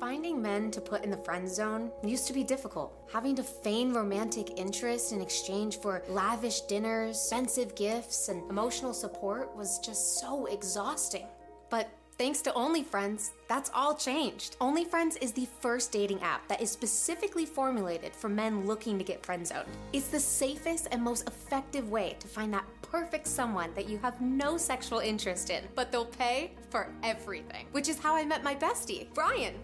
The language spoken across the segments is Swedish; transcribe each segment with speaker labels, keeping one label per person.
Speaker 1: Finding men to put in the friend zone used to be difficult. Having to feign romantic interest in exchange for lavish dinners, expensive gifts, and emotional support was just so exhausting. But thanks to OnlyFriends, that's all changed. OnlyFriends is the first dating app that is specifically formulated for men looking to get friend zoned. It's the safest and most effective way to find that perfect someone that you have no sexual interest in, but they'll pay for everything. Which is how I met my bestie, Brian.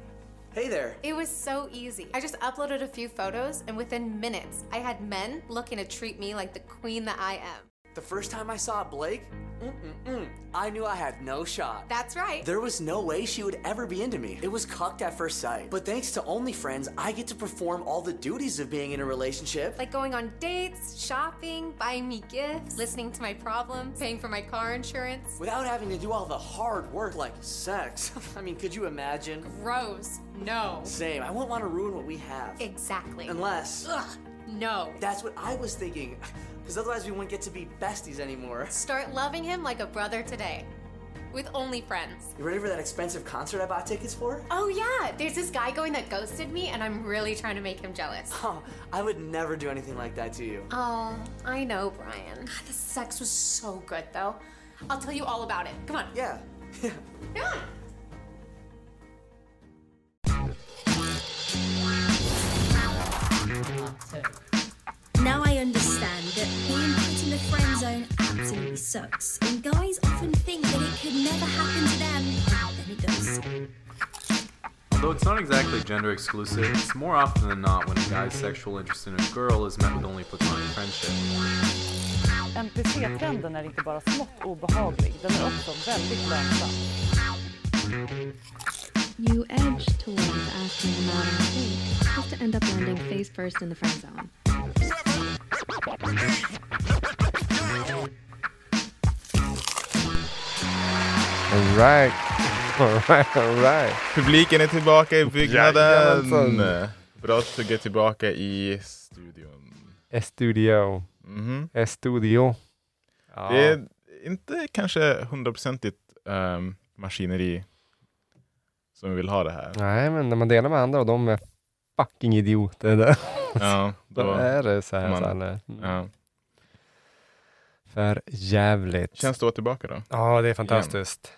Speaker 2: Hey there.
Speaker 1: It was so easy. I just uploaded a few photos, and within minutes, I had men looking to treat me like the queen that I am.
Speaker 2: The first time I saw Blake, mm-mm-mm, I knew I had no shot.
Speaker 1: That's right.
Speaker 2: There was no way she would ever be into me. It was cucked at first sight. But thanks to Only Friends, I get to perform all the duties of being in a relationship.
Speaker 1: Like going on dates, shopping, buying me gifts, listening to my problems, paying for my car insurance.
Speaker 2: Without having to do all the hard work like sex. I mean, could you imagine?
Speaker 1: Gross. No.
Speaker 2: Same. I wouldn't want to ruin what we have.
Speaker 1: Exactly.
Speaker 2: Unless.
Speaker 1: Ugh. No.
Speaker 2: That's what I was thinking. Because otherwise, we wouldn't get to be besties anymore.
Speaker 1: Start loving him like a brother today. With only friends.
Speaker 2: You ready for that expensive concert I bought tickets for?
Speaker 1: Oh, yeah. There's this guy going that ghosted me, and I'm really trying to make him jealous.
Speaker 2: Oh, I would never do anything like that to you.
Speaker 1: Oh, I know, Brian. God, the sex was so good, though. I'll tell you all about it. Come on.
Speaker 2: Yeah. Yeah.
Speaker 1: Come on.
Speaker 3: Now absolutely sucks. And guys often think that it could never happen to them. Then it does.
Speaker 4: Although it's not exactly gender exclusive, it's more often than not when a guy's sexual interest in a girl is met with only platonic friendship.
Speaker 5: NPC-trenden är inte bara smått obehaglig, den är också väldigt lönsam.
Speaker 6: You edge towards asking them out on a date, just to end up landing face first in the friend zone.
Speaker 7: Alright. Alright, alright.
Speaker 8: Publiken är tillbaka i byggnaden. Bra att är tillbaka i studion.
Speaker 7: Estudio.
Speaker 8: Mhm.
Speaker 7: Estudio. Ja.
Speaker 8: Det är inte kanske hundraprocentigt um, maskineri som vi vill ha det här.
Speaker 7: Nej, men när man delar med andra och de är fucking idioter där.
Speaker 8: Ja,
Speaker 7: då,
Speaker 8: då
Speaker 7: är det så här.
Speaker 8: man-
Speaker 7: så här mm.
Speaker 8: Ja.
Speaker 7: För jävligt.
Speaker 8: Känns det att vara tillbaka då?
Speaker 7: Ja, det är fantastiskt.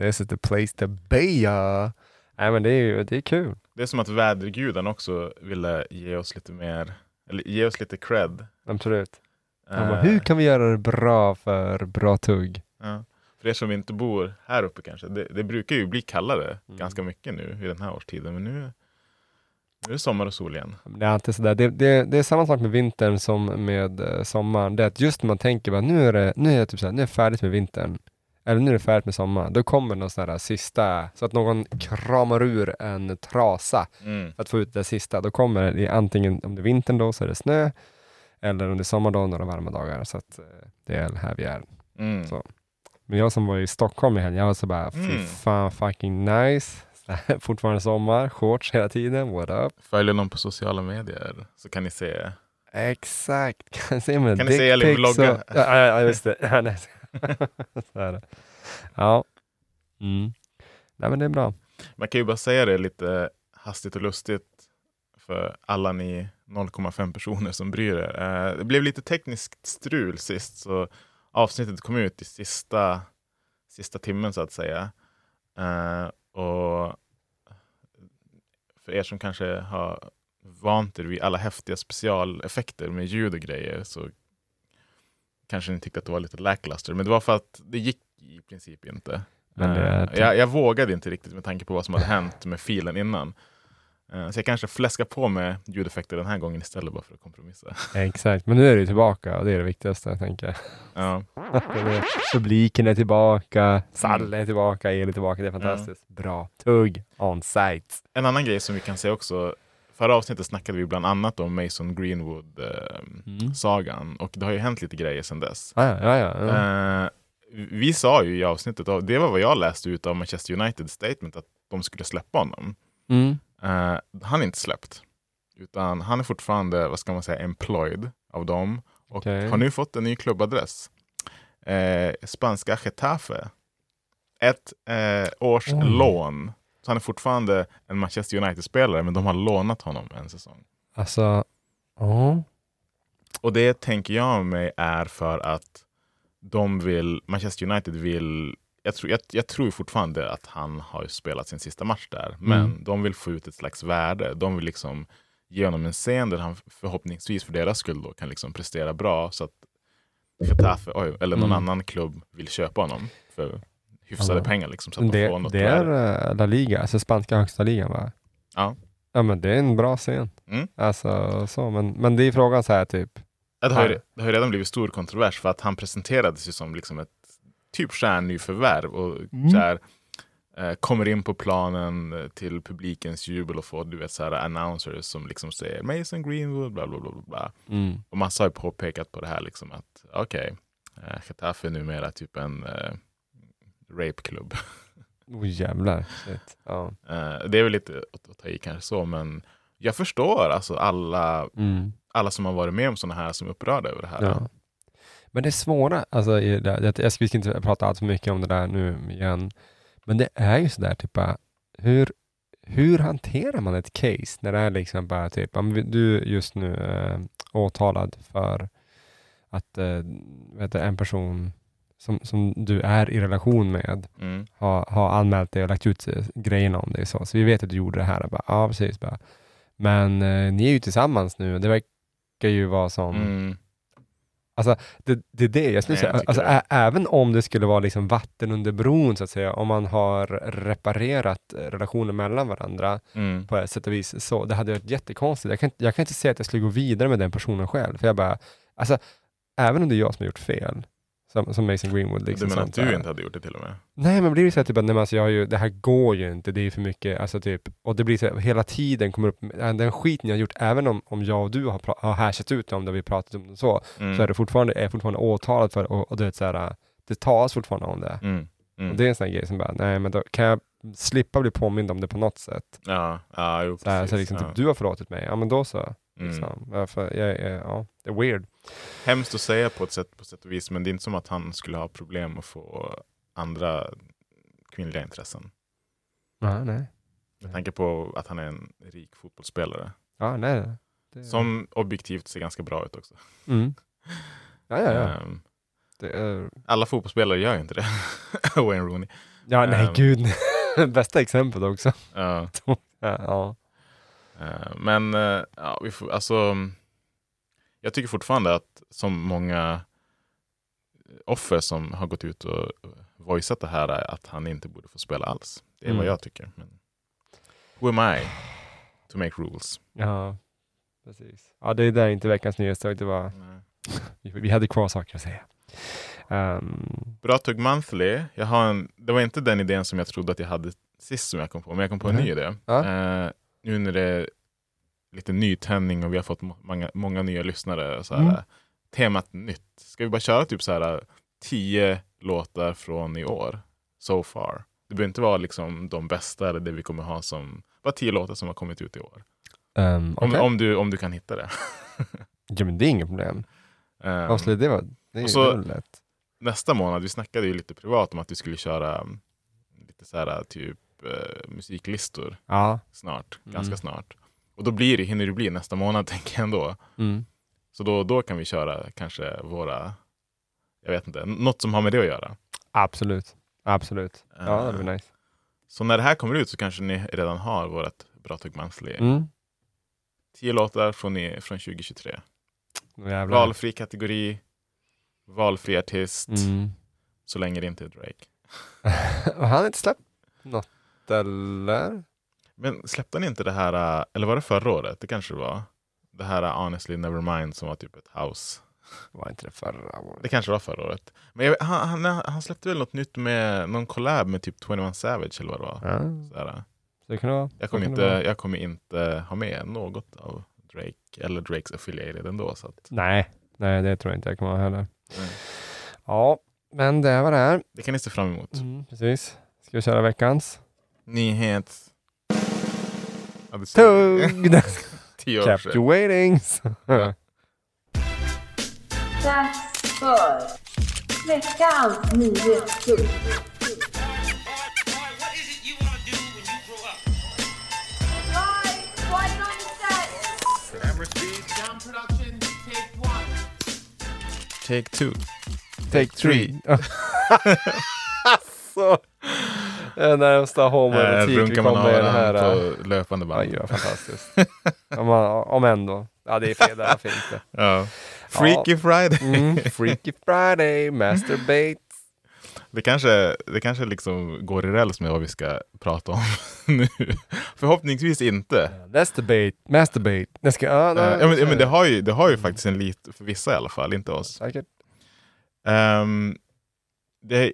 Speaker 7: This is the place to be. Ja. Nej, men det är det är kul.
Speaker 8: Det är som att väderguden också ville ge oss lite mer, eller ge oss lite cred.
Speaker 7: Absolut. De bara, hur kan vi göra det bra för bra tugg?
Speaker 8: Ja. För er som inte bor här uppe kanske, det, det brukar ju bli kallare
Speaker 7: Mm.
Speaker 8: ganska mycket nu i den här årstiden, men nu, nu är det sommar och sol igen.
Speaker 7: Det är alltid sådär. Det, det, det är samma sak med vintern som med eh, sommaren. Det är att just när man tänker att nu är det, nu är det typ såhär, nu är färdigt med vintern. Eller nu är det färdigt med sommaren. Då kommer någon sån här sista, så att någon kramar ur en trasa
Speaker 8: Mm.
Speaker 7: för att få ut det sista. Då kommer det antingen, om det är vintern då, så är det snö. Eller om det är sommar då, några varma dagar. Så att eh, det är här vi är.
Speaker 8: Mm.
Speaker 7: Så. Men jag som var i Stockholm i helgen, jag var så bara, fy
Speaker 8: Mm.
Speaker 7: fan fucking nice. Fortfarande sommar, shorts hela tiden, what up?
Speaker 8: Följer någon på sociala medier så kan ni se.
Speaker 7: Exakt, kan ni se mina
Speaker 8: Kan ni se
Speaker 7: dickpics
Speaker 8: vlogga?
Speaker 7: och- ja, ja, just det. Ja, så är det. Ja. Mm. Nej men det är bra.
Speaker 8: Man kan ju bara säga det lite hastigt och lustigt för alla ni 0,5 personer som bryr er. Eh, det blev lite tekniskt strul sist, så avsnittet kom ut i sista, sista timmen så att säga. Eh, och för er som kanske har vant er vid alla häftiga specialeffekter med ljud och grejer så kanske ni tyckte att det var lite lackluster. Men det var för att det gick i princip inte.
Speaker 7: Men det
Speaker 8: Eh,
Speaker 7: typ-
Speaker 8: jag, jag vågade inte riktigt med tanke på vad som hade hänt med filen innan. Eh, Så jag kanske fläskar på med ljudeffekter den här gången istället bara för att kompromissa.
Speaker 7: Exakt, men nu är det ju tillbaka och det är det viktigaste tänker jag.
Speaker 8: Ja.
Speaker 7: Publiken är tillbaka, Salle är tillbaka, El är tillbaka, det är fantastiskt. Bra. Tugg on site.
Speaker 8: En annan grej som vi kan säga också, förra avsnittet snackade vi bland annat om Mason Greenwood-sagan och det har ju hänt lite grejer sedan dess.
Speaker 7: Ah, ja, ja, ja.
Speaker 8: Eh, vi sa ju i avsnittet, och det var vad jag läste ut av Manchester United statement, att de skulle släppa honom.
Speaker 7: Mm.
Speaker 8: Eh, han är inte släppt. Utan han är fortfarande, vad ska man säga, employed av dem. Och
Speaker 7: Okej.
Speaker 8: har nu fått en ny klubbadress. Eh, spanska Getafe. Ett eh, års
Speaker 7: Oj.
Speaker 8: lån Så han är fortfarande en Manchester United-spelare, men de har lånat honom en säsong.
Speaker 7: Alltså, ja.
Speaker 8: Och det tänker jag mig är för att de vill, Manchester United vill, jag tror, jag, jag tror fortfarande att han har spelat sin sista match där, men
Speaker 7: Mm.
Speaker 8: de vill få ut ett slags värde. De vill liksom ge honom en scen där han förhoppningsvis för deras skull då kan liksom prestera bra så att Getafe, oj, eller någon
Speaker 7: Mm.
Speaker 8: annan klubb vill köpa honom för hyfsade
Speaker 7: Ja.
Speaker 8: pengar. Liksom, så att de
Speaker 7: Det,
Speaker 8: får något
Speaker 7: det är eh, La Liga, alltså spanska högsta ligan va?
Speaker 8: Ja.
Speaker 7: Ja men det är en bra scen.
Speaker 8: Mm.
Speaker 7: Alltså så, men, men det är frågan så här typ.
Speaker 8: Ja, Det har, ju, det har ju redan blivit stor kontrovers för att han presenterades ju som liksom ett typ stjärnnyförvärv och
Speaker 7: Mm.
Speaker 8: så här, eh, kommer in på planen eh, till publikens jubel och får du vet, så här, announcers som liksom säger Mason Greenwood, bla bla. bla, bla.
Speaker 7: Mm.
Speaker 8: Och massa har ju påpekat på det här liksom att okej, okay, eh, Getafe är numera typ en eh, rapeklubb.
Speaker 7: Oh jävlar. Shit. Ja.
Speaker 8: Eh, det är väl lite att, ta i kanske så, men jag förstår alltså alla,
Speaker 7: Mm.
Speaker 8: alla som har varit med om sådana här som är upprörda över det här.
Speaker 7: Ja. Men det svåra, alltså, i det, där- jag, jag ska inte prata allt för mycket om det där nu igen, men det är ju sådär typ hur, hur hanterar man ett case när det är liksom bara typ, du just nu äh, åtalad för att äh, vet du, en person som, som du är i relation med
Speaker 8: Mm.
Speaker 7: har, har anmält dig och lagt ut eh, grejerna om dig. Så, så vi vet att du gjorde det här. Bara, ja, precis. Bara. Men eh, ni är ju tillsammans nu och det verkar ju vara som...
Speaker 8: Mm.
Speaker 7: Det, det är det jag skulle säga.
Speaker 8: jag
Speaker 7: Alltså, ä, även om det skulle vara liksom vatten under bron, så att säga, om man har reparerat eh, relationen mellan varandra
Speaker 8: Mm.
Speaker 7: på ett sätt och vis, så det hade varit jättekonstigt. Jag kan, jag kan inte säga att jag skulle gå vidare med den personen själv, för jag bara, alltså, även om det är jag som har gjort fel, som, som Mason Greenwood. Liksom,
Speaker 8: du menar att du inte hade gjort det till och med?
Speaker 7: Nej, men blir det så här, typ, att nej, men alltså, jag har ju, det här går ju inte, det är för mycket, alltså typ, och det blir så här, hela tiden kommer upp, äh, den skiten jag har gjort, även om, om jag och du har, har hashat ut om det, vi pratat om det så,
Speaker 8: Mm.
Speaker 7: så är det fortfarande, är jag fortfarande åtalad för och, och du vet så här, äh, det tas fortfarande om det.
Speaker 8: Mm. Mm.
Speaker 7: Och det är en sån här grej som bara, nej men då kan jag slippa bli påmind om det på något sätt.
Speaker 8: Ja, ja jo,
Speaker 7: Så, här,
Speaker 8: precis.
Speaker 7: så liksom,
Speaker 8: ja.
Speaker 7: typ, du har förlåtit mig, ja men då så.
Speaker 8: Mm.
Speaker 7: Liksom. Ja, för jag, är- ja, det är weird.
Speaker 8: Hemskt att säga på ett sätt, på sätt och vis, men det är inte som att han skulle ha problem att få andra kvinnliga intressen.
Speaker 7: Ja, nej.
Speaker 8: Med tanke på att han är en rik fotbollsspelare.
Speaker 7: Ja, nej. Det,
Speaker 8: Som objektivt ser ganska bra ut också.
Speaker 7: Mm. Ja, ja, ja. Det är,
Speaker 8: alla fotbollsspelare gör ju inte det. Wayne Rooney.
Speaker 7: ja, nej
Speaker 8: Ehm.
Speaker 7: gud. Bästa exemplet också.
Speaker 8: Ja.
Speaker 7: Ja.
Speaker 8: Eh, Men eh, ja, vi får, alltså, jag tycker fortfarande att som många offer som har gått ut och voicat det här är att han inte borde få spela alls. Det är vad
Speaker 7: Mm.
Speaker 8: jag tycker. Men who am I to make rules?
Speaker 7: Ja, precis. Ja, det är där inte veckans nyhetsdag. Det var, vi hade kvar saker att säga. Um,
Speaker 8: Bra tugg monthly. Jag har en, det var inte den idén som jag trodde att jag hade sist som jag kom på, men jag kom på en
Speaker 7: Mhm.
Speaker 8: ny idé.
Speaker 7: Ja.
Speaker 8: Eh, nu när det är lite nytändning och vi har fått må- många, många nya lyssnare. Så här,
Speaker 7: Mm.
Speaker 8: Temat nytt. Ska vi bara köra typ så här eh, tio låtar från i år? So far. Det behöver inte vara liksom de bästa eller det vi kommer ha som, bara tio låtar som har kommit ut i år.
Speaker 7: um,
Speaker 8: Om,
Speaker 7: okej.
Speaker 8: om, du, om du kan hitta det.
Speaker 7: Ja, men det är inget problem.
Speaker 8: Ehm,
Speaker 7: Avslöja, det var, det är
Speaker 8: så-
Speaker 7: lätt.
Speaker 8: nästa månad, vi snackade ju lite privat om att vi skulle köra mm, lite så här typ eh, musiklistor
Speaker 7: Ja.
Speaker 8: snart,
Speaker 7: Mm.
Speaker 8: ganska snart. Och då blir det, hinner det bli nästa månad tänker jag ändå.
Speaker 7: Mm.
Speaker 8: Så då, då kan vi köra kanske våra, jag vet inte, något som har med det att göra.
Speaker 7: Absolut. Absolut. Ja, det
Speaker 8: Eh,
Speaker 7: blir nice.
Speaker 8: Så när det här kommer ut så kanske ni redan har vårt Bra Tugg Monthly.
Speaker 7: Mm.
Speaker 8: Tio låtar från, i, från 2023.
Speaker 7: Jävlar.
Speaker 8: Valfri kategori, valfri artist,
Speaker 7: Mm.
Speaker 8: så länge det inte är Drake.
Speaker 7: Han har inte släppt något, eller?
Speaker 8: Men släppte ni inte det här, äh, eller var det förra året? Det kanske det var. Det här äh, Honestly Nevermind som var typ ett house.
Speaker 7: Var inte det förra året?
Speaker 8: Det kanske var förra året. Men jag, han, han, han släppte väl något nytt med någon collab med typ 21 Savage eller vad det var.
Speaker 7: Ja,
Speaker 8: Sådär.
Speaker 7: så det kan det vara.
Speaker 8: Jag, kommer inte,
Speaker 7: vara.
Speaker 8: jag kommer inte ha med något av Drake eller Drakes affiliated ändå. Så att,
Speaker 7: Nej, nej, det tror jag inte jag kommer ha heller.
Speaker 8: Nej.
Speaker 7: Ja, men det var det här.
Speaker 8: det kan ni se fram emot.
Speaker 7: Mm, precis. Ska vi köra veckans?
Speaker 8: Nyhet. Ja,
Speaker 7: the
Speaker 8: Tio år
Speaker 7: Kept you waiting.
Speaker 8: Take two.
Speaker 7: Take three. So. Det närmsta
Speaker 8: Äh,
Speaker 7: homoerotik vi
Speaker 8: runkar man
Speaker 7: kommer i den här.
Speaker 8: på löpande band.
Speaker 7: Vad fantastiskt. om, om ändå. Ja, det är fredag, varför inte?
Speaker 8: Ja. Freaky Friday.
Speaker 7: Mm, Freaky Friday, masturbate.
Speaker 8: Det kanske, det kanske liksom går i räls med vad vi ska prata om nu. Förhoppningsvis inte.
Speaker 7: Masturbate, masturbate. Jag ska, ja,
Speaker 8: Eh, ja, men, ja, men det har ju, det har ju faktiskt en lit, för vissa i alla fall, inte oss.
Speaker 7: Säkert.
Speaker 8: Ehm, det,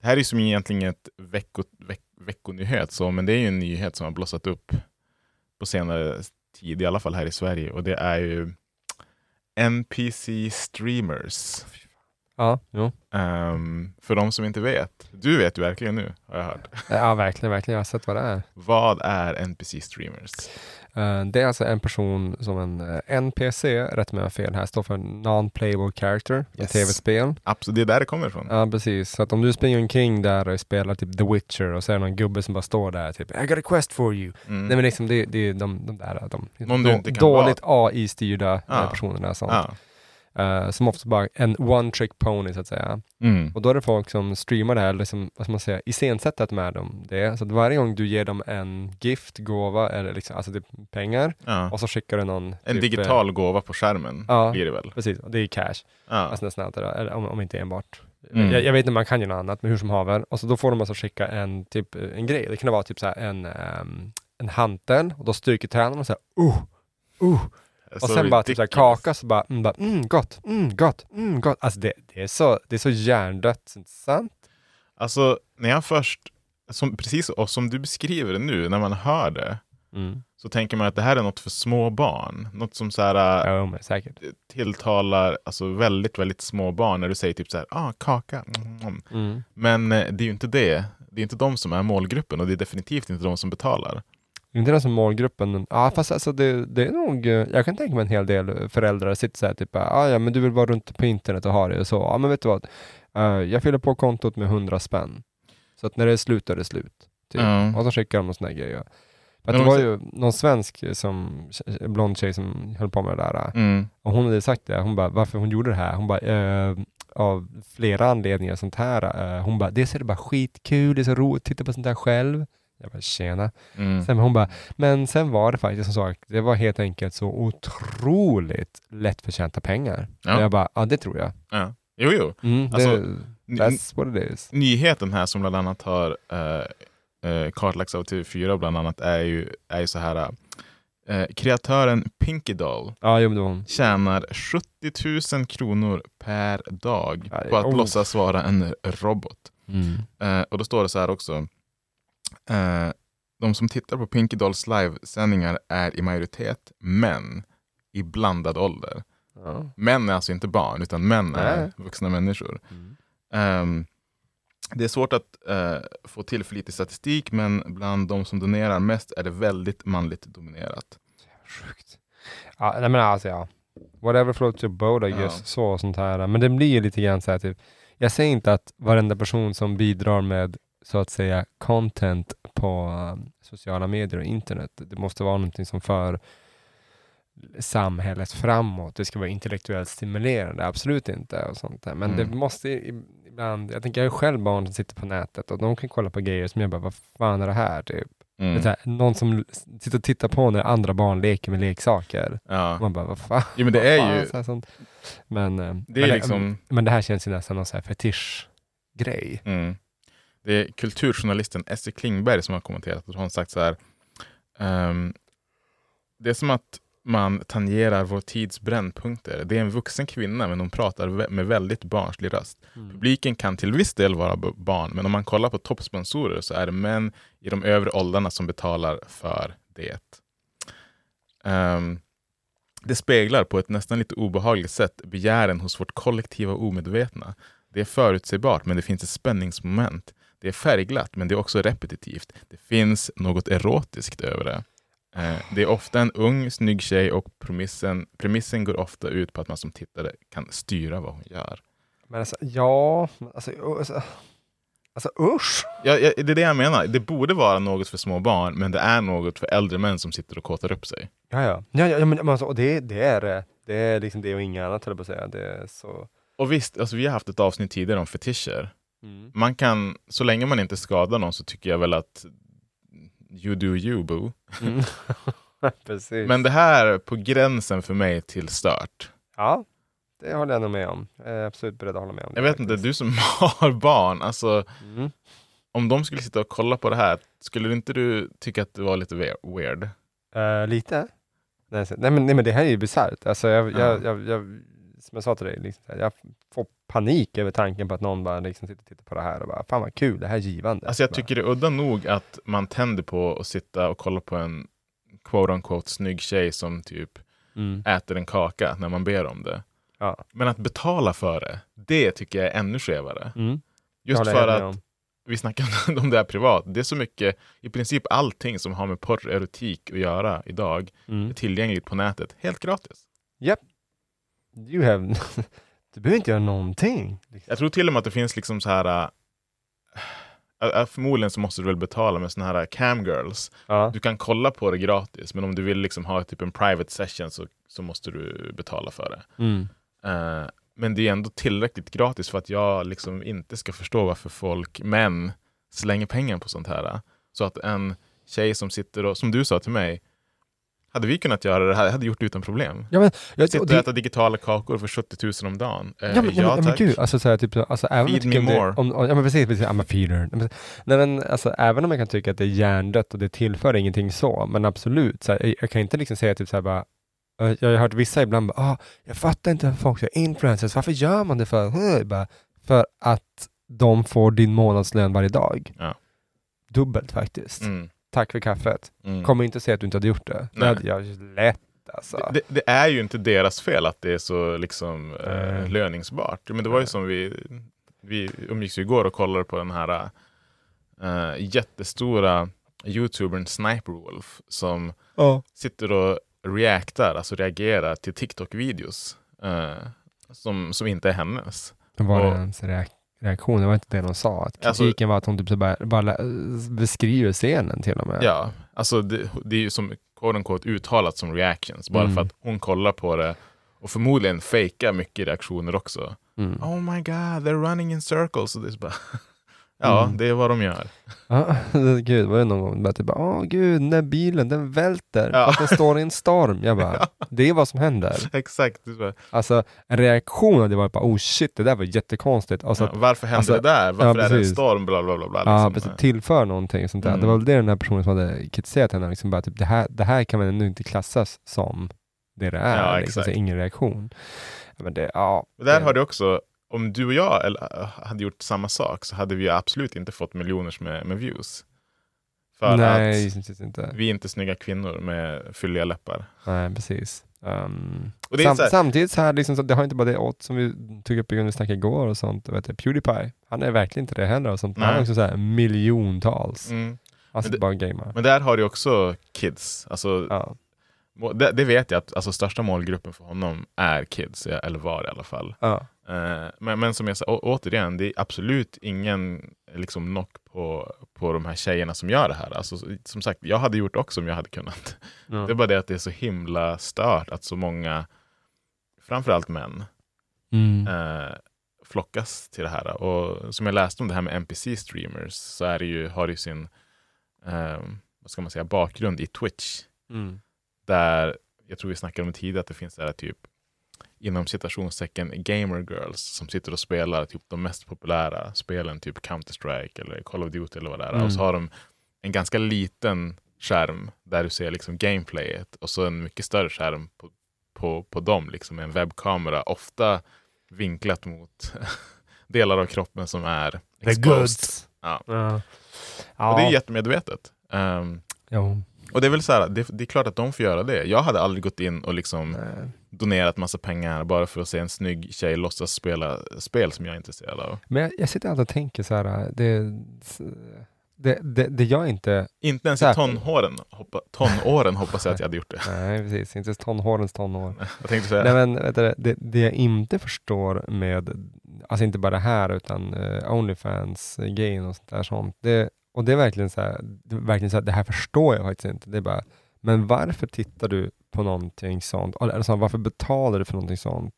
Speaker 8: det här är som egentligen ett vecko, veck, veckonyhet, så, men det är ju en nyhet som har blossat upp på senare tid, i alla fall här i Sverige. Och det är ju NPC streamers.
Speaker 7: Ja, jo.
Speaker 8: Ehm, för de som inte vet, du vet ju verkligen nu, har jag hört.
Speaker 7: Ja, verkligen, verkligen. Jag har sett vad det är.
Speaker 8: Vad är NPC streamers?
Speaker 7: Eh, det är alltså en person som en eh, NPC, rätt med fel här, står för Non-Playable Character i
Speaker 8: Yes.
Speaker 7: tv-spel.
Speaker 8: Absolut, det är där det kommer ifrån.
Speaker 7: Ja, precis. Så att om du springer omkring där och spelar typ The Witcher och så är det någon gubbe som bara står där typ I got a quest for you.
Speaker 8: Mm.
Speaker 7: Nej men liksom det, det är de, de där de,
Speaker 8: Någon du
Speaker 7: då-
Speaker 8: inte kan
Speaker 7: dåligt AI-styrda eh,
Speaker 8: Ja.
Speaker 7: personerna sånt.
Speaker 8: Ja.
Speaker 7: Eh, som ofta bara en one trick pony så att säga.
Speaker 8: Mm.
Speaker 7: Och då är det folk som streamar det här, liksom, vad ska man säga, iscensättet med dem det. Så att varje gång du ger dem en gift, gåva eller liksom, alltså typ pengar
Speaker 8: Ja.
Speaker 7: och så skickar du någon
Speaker 8: En
Speaker 7: typ, eh,
Speaker 8: digital gåva på skärmen
Speaker 7: Ja.
Speaker 8: blir det väl?
Speaker 7: Precis, och det är cash.
Speaker 8: Ja.
Speaker 7: Alltså nästan allt det där, eller om, om inte enbart.
Speaker 8: Mm.
Speaker 7: Jag, jag vet inte, man kan ju något annat, men hur som haver. Och så då får de alltså skicka en, typ, eh, en grej. Det kan vara typ så en, ehm, en hantel och då stryker tränaren och här, uh, uh. Och
Speaker 8: Så
Speaker 7: sen bara typ så här
Speaker 8: ridiculous.
Speaker 7: kaka så bara, mm, bara mm, gott, mm, gott, mm, gott. Alltså det, det, är så, det är så hjärndött, inte sant?
Speaker 8: Alltså, när jag först, som, precis och som du beskriver det nu, när man hör det,
Speaker 7: Mm.
Speaker 8: så tänker man att det här är något för små barn. Något som så här, äh,
Speaker 7: Ja, men
Speaker 8: tilltalar alltså, väldigt, väldigt små barn när du säger typ så här, ah, kaka. Mm.
Speaker 7: Mm.
Speaker 8: Men eh, det är ju inte det. Det är inte de som är målgruppen och det är definitivt inte de som betalar.
Speaker 7: Inte den som målgruppen, ja fast alltså det, det är nog, eh, jag kan tänka mig en hel del föräldrar sitter så här typ, ah, ja men du vill vara runt på internet och ha det och så, ja men vet du vad, Eh, jag fyller på kontot med 100 spänn. Så att när det är slut, då är det slut. Typ.
Speaker 8: Ja.
Speaker 7: Och så skickar de någon sån. För
Speaker 8: Men
Speaker 7: att det var ju någon svensk som, blond tjej som höll på med det där.
Speaker 8: Mm.
Speaker 7: Och hon hade sagt det, hon bara, varför hon gjorde det här? Hon bara, eh, av flera anledningar sånt här. Eh, hon bara, dels är det bara skitkul, det är så roligt titta på sånt här själv. Jag bara, tjena.
Speaker 8: Mm.
Speaker 7: Sen hon bara, men sen var det faktiskt som sagt, det var helt enkelt så otroligt lättförtjänta pengar.
Speaker 8: Ja.
Speaker 7: Jag bara, ja det tror jag.
Speaker 8: Ja. Jo, jo.
Speaker 7: Mm,
Speaker 8: Alltså,
Speaker 7: det, that's what it is.
Speaker 8: Nyheten här som bland annat har eh, eh, kartlagts av TV4 bland annat är ju, är ju så här. Eh, kreatören Pinky Doll
Speaker 7: Ja, jo
Speaker 8: tjänar 70 000 kronor per dag
Speaker 7: Ja,
Speaker 8: på att
Speaker 7: oh.
Speaker 8: låtsas vara en robot.
Speaker 7: Mm.
Speaker 8: Eh, och då står det så här också. Eh, de som tittar på Pinky Dolls livesändningar är i majoritet män i blandad ålder.
Speaker 7: Ja.
Speaker 8: Män är alltså inte barn, utan män är
Speaker 7: Nej.
Speaker 8: vuxna människor.
Speaker 7: Mm.
Speaker 8: Ehm, det är svårt att eh, få tillförlitlig statistik, men bland de som donerar mest är det väldigt manligt dominerat.
Speaker 7: Sjukt. Ja, nej men alltså ja. Whatever floats your boat I
Speaker 8: Ja.
Speaker 7: guess. Så och sånt här. Men det blir lite grann så här typ. Jag säger inte att varenda person som bidrar med så att säga content på um, sociala medier och internet. Det måste vara någonting som för samhället framåt. Det ska vara intellektuellt stimulerande, absolut inte. Och sånt där. Men
Speaker 8: Mm.
Speaker 7: det måste ibland, jag tänker jag har själv barn som sitter på nätet och de kan kolla på grejer som jag bara, vad fan är det här? Typ.
Speaker 8: Mm.
Speaker 7: Är här, någon som sitter och tittar på när andra barn leker med leksaker.
Speaker 8: Ja.
Speaker 7: Man bara, vad fan?
Speaker 8: Jo, men det är
Speaker 7: fan?
Speaker 8: ju-
Speaker 7: Så här, sånt. Men, eh,
Speaker 8: Det är
Speaker 7: men,
Speaker 8: liksom-
Speaker 7: men det här känns ju nästan någon så här fetischgrej.
Speaker 8: Mm. Det är kulturjournalisten Esse Klingberg som har kommenterat och hon sagt så här. ehm, det är som att man tangerar vår tids brännpunkter. Det är en vuxen kvinna men hon pratar med väldigt barnslig röst. Publiken kan till viss del vara barn men om man kollar på toppsponsorer så är det män i de övre åldrarna som betalar för det. Ehm, det speglar på ett nästan lite obehagligt sätt begären hos vårt kollektiva omedvetna. Det är förutsägbart, men det finns ett spänningsmoment. Det är färgglatt, men det är också repetitivt. Det finns något erotiskt över det. Eh, Det är ofta en ung, snygg tjej och premissen, premissen går ofta ut på att man som tittare kan styra vad hon gör.
Speaker 7: Men alltså, ja, alltså, alltså, alltså usch.
Speaker 8: Ja, ja, det är det jag menar. Det borde vara något för små barn, men det är något för äldre män som sitter och kåtar upp sig.
Speaker 7: Ja, ja. ja, ja men, alltså, och det, det, är, eh, Det är liksom det och inget annat höll jag på att säga. Det är så...
Speaker 8: Och visst, alltså vi har haft ett avsnitt tidigare om fetischer.
Speaker 7: Mm.
Speaker 8: Man kan, så länge man inte skadar någon så tycker jag väl att you do you boo.
Speaker 7: Mm.
Speaker 8: Men det här är på gränsen för mig till stört.
Speaker 7: Ja, det håller jag nog med om. Jag är absolut beredd att hålla med om det.
Speaker 8: Jag vet inte,
Speaker 7: faktiskt.
Speaker 8: du som har barn, alltså
Speaker 7: Mm.
Speaker 8: om de skulle sitta och kolla på det här, skulle inte du tycka att det var lite we- weird?
Speaker 7: Eh, lite? Nej, nej, men, nej men det här är ju bisarrt. Alltså, jag,
Speaker 8: Ja.
Speaker 7: jag, jag, jag, som jag sa till dig, liksom, jag får panik över tanken på att någon bara liksom sitter och tittar på det här och bara, fan vad kul, det här är givande.
Speaker 8: Alltså jag tycker det är udda nog att man tänder på att sitta och kolla på en quote unquote snygg tjej som typ
Speaker 7: mm.
Speaker 8: äter en kaka när man ber om det.
Speaker 7: Ja.
Speaker 8: Men att betala för det, det tycker jag är ännu skevare.
Speaker 7: Mm.
Speaker 8: Just för att
Speaker 7: om.
Speaker 8: vi snackar om det här privat. Det är så mycket, i princip allting som har med porr erotik att göra idag
Speaker 7: Mm.
Speaker 8: är tillgängligt på nätet helt gratis.
Speaker 7: You have... du behöver inte göra någonting. Liksom.
Speaker 8: Jag tror till och med att det finns liksom så här äh, äh, Förmodligen så måste du väl betala med såna här camgirls.
Speaker 7: Ja.
Speaker 8: Du kan kolla på det gratis, men om du vill liksom ha typ en private session så, så måste du betala för det.
Speaker 7: Mm.
Speaker 8: Eh, men det är ändå tillräckligt gratis för att jag liksom inte ska förstå varför folk, män, slänger pengar på sånt här. Så att en tjej som sitter och, som du sa till mig, hade vi kunnat göra det här, jag hade gjort det utan problem.
Speaker 7: Ja, men, jag,
Speaker 8: Sitta
Speaker 7: och det,
Speaker 8: äta digitala kakor för 70 000 om dagen. Eh,
Speaker 7: Ja men, ja, men,
Speaker 8: tack.
Speaker 7: gud, alltså, så här, typ, så- alltså, även
Speaker 8: Feed me
Speaker 7: om
Speaker 8: more.
Speaker 7: om, om, ja men precis, precis, I'm a feeder. Nej, men- alltså även om jag kan tycka att det är hjärndött och det tillför ingenting så, men absolut, så här, jag, kan inte liksom säga typ så här bara, jag har hört vissa ibland bara, ah, jag fattar inte varför folk är influencers, varför gör man det för? Bara, för att de får din månadslön varje dag.
Speaker 8: Ja.
Speaker 7: Dubbelt faktiskt.
Speaker 8: Mm,
Speaker 7: Tack för kaffet.
Speaker 8: mm.
Speaker 7: Kommer inte säga att du inte hade gjort det. Det
Speaker 8: Nej.
Speaker 7: hade jag lätt alltså.
Speaker 8: Det, det är ju inte deras fel att det är så liksom, eh,
Speaker 7: Nej.
Speaker 8: löningsbart. Men det var ju som vi, vi umgicks ju igår och kollade på den här eh, jättestora youtubern Sniper Wolf som
Speaker 7: Ja.
Speaker 8: sitter och reactar, alltså reagerar till TikTok-videos eh, som, som inte är hennes.
Speaker 7: Var det
Speaker 8: Och-
Speaker 7: ens reak- reaktion? Det var inte det de sa. Att
Speaker 8: Alltså-
Speaker 7: kritiken var att hon typ så bara, bara lä- beskriver scenen till och med.
Speaker 8: Ja, alltså det, det är ju som quote unquote uttalat som reactions, bara
Speaker 7: Mm.
Speaker 8: för att hon kollar på det och förmodligen fejkar mycket reaktioner också.
Speaker 7: Mm.
Speaker 8: Oh my god, they're running in circles. Och det är bara, ja,
Speaker 7: Mm.
Speaker 8: det är vad de gör.
Speaker 7: Ja, gud, var det någon gång bara typ, åh gud, den där bilen, den välter
Speaker 8: Ja.
Speaker 7: för att den står i en storm. Jag bara, det är vad som händer.
Speaker 8: Exakt. Bara,
Speaker 7: Alltså, en reaktion hade varit bara, oh shit, det där var jättekonstigt. Alltså,
Speaker 8: ja, varför händer
Speaker 7: alltså-
Speaker 8: det där? Varför
Speaker 7: ja,
Speaker 8: är det en storm? Bla, bla, bla, bla,
Speaker 7: Ja,
Speaker 8: liksom.
Speaker 7: precis. Tillför någonting sånt där.
Speaker 8: Mm.
Speaker 7: Det var väl det den här personen som hade kritiserat henne, liksom bara typ, det här, det här kan man nu inte klassas som det det är.
Speaker 8: Ja,
Speaker 7: liksom, ingen reaktion. Ja, Men det, ja.
Speaker 8: Där
Speaker 7: det-
Speaker 8: har det också, om du och jag äh, hade gjort samma sak så hade vi absolut inte fått miljoners med, med views. För
Speaker 7: Nej,
Speaker 8: att
Speaker 7: inte.
Speaker 8: vi är inte snygga kvinnor med fylliga läppar.
Speaker 7: Nej, precis. Um, sam,
Speaker 8: så här-
Speaker 7: Samtidigt så här, liksom, så det har inte bara det åt som vi tog upp i snackade igår och sånt. Vet du, Pewdiepie, han är verkligen inte det heller och sånt. Han har också så här miljontals.
Speaker 8: Mm.
Speaker 7: Sitter
Speaker 8: det-
Speaker 7: bara gamer.
Speaker 8: Men där har du också kids. Alltså,
Speaker 7: Ja.
Speaker 8: det, det vet jag att alltså, största målgruppen för honom är kids, eller var i alla fall.
Speaker 7: Ja.
Speaker 8: Eh, men, men som jag sa, å- återigen, det är absolut ingen liksom, knock på, på de här tjejerna som gör det här. Alltså, som sagt, jag hade gjort också om jag hade kunnat.
Speaker 7: Ja.
Speaker 8: Det är bara det att det är så himla stört att så många, framförallt män,
Speaker 7: Mm.
Speaker 8: eh, flockas till det här. Och som jag läste om det här med NPC-streamers så är det ju, har det ju sin eh, vad ska man säga, bakgrund i Twitch.
Speaker 7: Mm.
Speaker 8: Där, jag tror vi snackade om tidigare, att det finns det här typ inom citationstecken gamer girls som sitter och spelar typ de mest populära spelen, typ Counter-Strike eller Call of Duty eller vad det är.
Speaker 7: Mm.
Speaker 8: Och så har de en ganska liten skärm där du ser liksom gameplayet och så en mycket större skärm på, på, på dem, liksom en webbkamera, ofta vinklat mot delar av kroppen som är exposed. Ja.
Speaker 7: Ja. Ja.
Speaker 8: Och det är jättemedvetet. Um,
Speaker 7: Jo.
Speaker 8: och det är väl så här, det, det är klart att de får göra det. Jag hade aldrig gått in och liksom
Speaker 7: Nej.
Speaker 8: Donerat massa pengar bara för att se en snygg tjej låtsas spela spel som jag är intresserad av.
Speaker 7: Men jag, jag sitter alltid och tänker så här, det, det, det, det jag inte,
Speaker 8: Inte ens i tonåren, hoppa, tonåren hoppas jag att jag hade gjort det.
Speaker 7: nej precis, inte ens tonårens tonår.
Speaker 8: Jag tänkte säga,
Speaker 7: Nej men du, det, det jag inte förstår med, alltså inte bara det här utan uh, Onlyfans-grejen och sånt där sånt. Det, och det är verkligen så här, det, verkligen så här, det här förstår jag faktiskt inte. Det är bara, Men varför tittar du på någonting sånt? Eller eller så, varför betalar du för någonting sånt?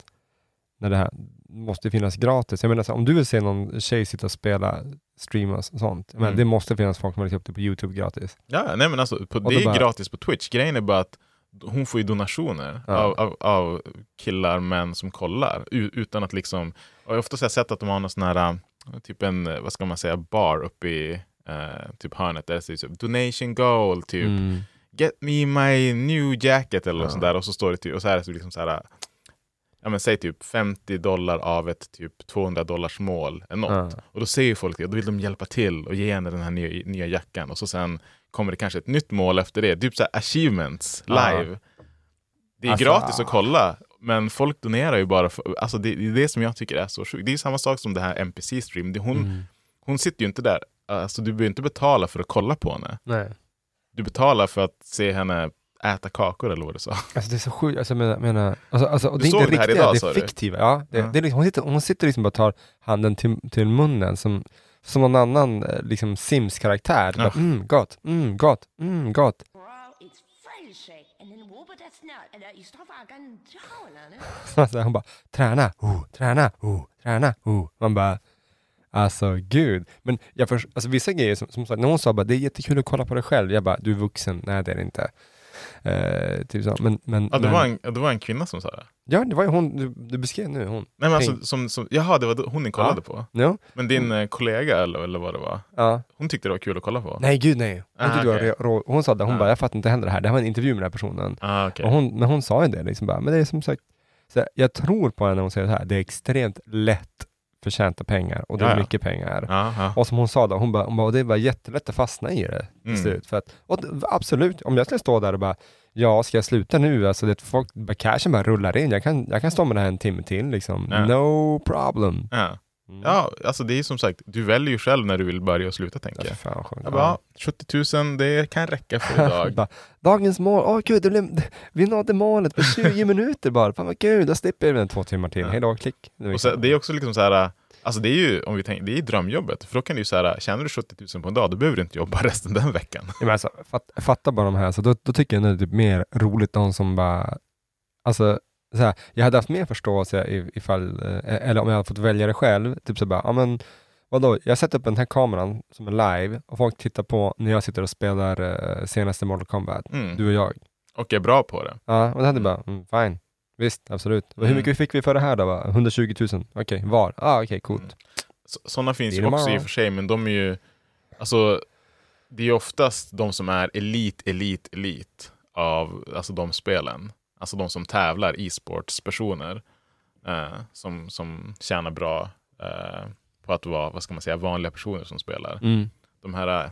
Speaker 7: När det här måste finnas gratis. Jag menar, så, om du vill se någon tjej sitta och spela, streama och sånt.
Speaker 8: Mm.
Speaker 7: Det måste finnas folk som har lagt upp det på YouTube gratis.
Speaker 8: Ja, nej men alltså, på, det är
Speaker 7: bara-
Speaker 8: gratis på Twitch. Grejen är bara att hon får ju donationer
Speaker 7: Ja.
Speaker 8: av, av, av killar, män som kollar. Utan att liksom, och oftast har jag sett att de har någon sån här, äh, typ en, vad ska man säga, bar uppe i äh, typ hörnet där det säger typ donation goal, typ
Speaker 7: Mm.
Speaker 8: Get me my new jacket eller
Speaker 7: Ja.
Speaker 8: något sånt där. Och så står det typ, och så är det så liksom så här, ja men säg typ 50 dollar av ett typ 200 dollars mål är något.
Speaker 7: Ja.
Speaker 8: Och då ser ju folk det, och då vill de hjälpa till och ge henne den här nya, nya jackan. Och så sen kommer det kanske ett nytt mål efter det, typ så här achievements
Speaker 7: Ja.
Speaker 8: live. Det är
Speaker 7: Alltså,
Speaker 8: gratis att
Speaker 7: ah.
Speaker 8: kolla, men folk donerar ju bara för, alltså det, det är det som jag tycker är så sjukt. Det är samma sak som det här NPC-stream. Hon,
Speaker 7: Mm.
Speaker 8: hon sitter ju inte där, alltså du behöver inte betala för att kolla på henne.
Speaker 7: Nej.
Speaker 8: Du betalar för att se henne äta kakor eller vad du sa.
Speaker 7: Alltså det är så sjukt, alltså, jag menar, alltså, alltså, det är inte
Speaker 8: det
Speaker 7: riktiga,
Speaker 8: idag,
Speaker 7: det är fiktiva. Ja, det,
Speaker 8: Ja.
Speaker 7: Det är liksom, hon, sitter, hon sitter liksom och tar handen till, till munnen som, som någon annan eh, liksom Sims-karaktär.
Speaker 8: Ja.
Speaker 7: Bara, Mm, gott, mm, gott, mm, gott. Alltså, hon bara, träna, oh, träna, oh, träna, oh. Man bara, alltså gud. Men jag först, alltså, vissa grejer, som, som sagt, när hon sa bara, det är jättekul att kolla på dig själv. Jag bara, du är vuxen, nej det är det inte. Eh, typ så. Men, men,
Speaker 8: Ja, det,
Speaker 7: men,
Speaker 8: var en, det var en kvinna som sa det.
Speaker 7: ja, det var ju hon du, du beskrev nu, hon.
Speaker 8: Nej, men alltså, som, som, jaha, det var hon ni kollade på.
Speaker 7: Ja,
Speaker 8: Men din eh, kollega eller, eller vad det var,
Speaker 7: ja.
Speaker 8: hon tyckte det var kul att kolla på?
Speaker 7: Nej gud nej. Hon,
Speaker 8: Ah,
Speaker 7: det var hon sa det, hon
Speaker 8: Ah.
Speaker 7: bara, jag fattar inte heller det här. Det här var en intervju med den här personen.
Speaker 8: Ah, okej.
Speaker 7: Och hon, men hon sa ju det liksom bara, men det är som sagt, så jag tror på henne när hon säger så här, det är extremt lätt förtjänta pengar och det är mycket pengar.
Speaker 8: Ja.
Speaker 7: Och som hon sa då, hon bara, hon bara det var jättelätt att fastna i det till
Speaker 8: Mm.
Speaker 7: slut. För att, och absolut, om jag skulle stå där och bara, ja, ska jag sluta nu? Alltså det, folk, cashen bara rullar in. Jag kan, jag kan stå med det här en timme till liksom.
Speaker 8: Ja.
Speaker 7: No problem.
Speaker 8: Ja.
Speaker 7: Mm.
Speaker 8: ja, alltså det är som sagt, du väljer ju själv när du vill börja och sluta tänker
Speaker 7: Ja, fan, skönt.
Speaker 8: Jag bara, 70 000, det kan räcka för idag.
Speaker 7: Dagens mål, åh gud, det blev, vi nådde målet på 20 minuter bara. Fan vad kul, då slipper vi två timmar till.
Speaker 8: Ja.
Speaker 7: Hejdå, klick. Det
Speaker 8: och så, det är också liksom så här, alltså det är ju, om vi tänker, det är drömjobbet. För då kan du ju så här, tjänar du 70 000 på en dag, då behöver du inte jobba resten den veckan.
Speaker 7: Ja, alltså, fat, fatta bara de här, så då, då tycker jag nog det är typ mer roligt de som bara, alltså, så här, jag hade haft mer förståelse ifall, eh, eller om jag hade fått välja det själv, typ så bara, ja men vadå, jag sätter upp den här kameran som är live och folk tittar på när jag sitter och spelar eh, senaste Mortal Kombat,
Speaker 8: Mm.
Speaker 7: du och jag.
Speaker 8: Och är bra på det.
Speaker 7: Ja, och det hade
Speaker 8: Mm.
Speaker 7: bara, mm, fine, visst, absolut. Och Hur
Speaker 8: Mm.
Speaker 7: mycket fick vi för det här då? Va? 120 000? Okej, var? Ah, okej, coolt.
Speaker 8: Mm. Så, sådana finns ju också i och för sig, men de är ju, alltså, det är oftast de som är elit, elit, elit av alltså de spelen. Alltså de som tävlar, e-sportspersoner, eh, som, som tjänar bra eh, på att vara, vad ska man säga, vanliga personer som spelar.
Speaker 7: Mm.
Speaker 8: De här eh,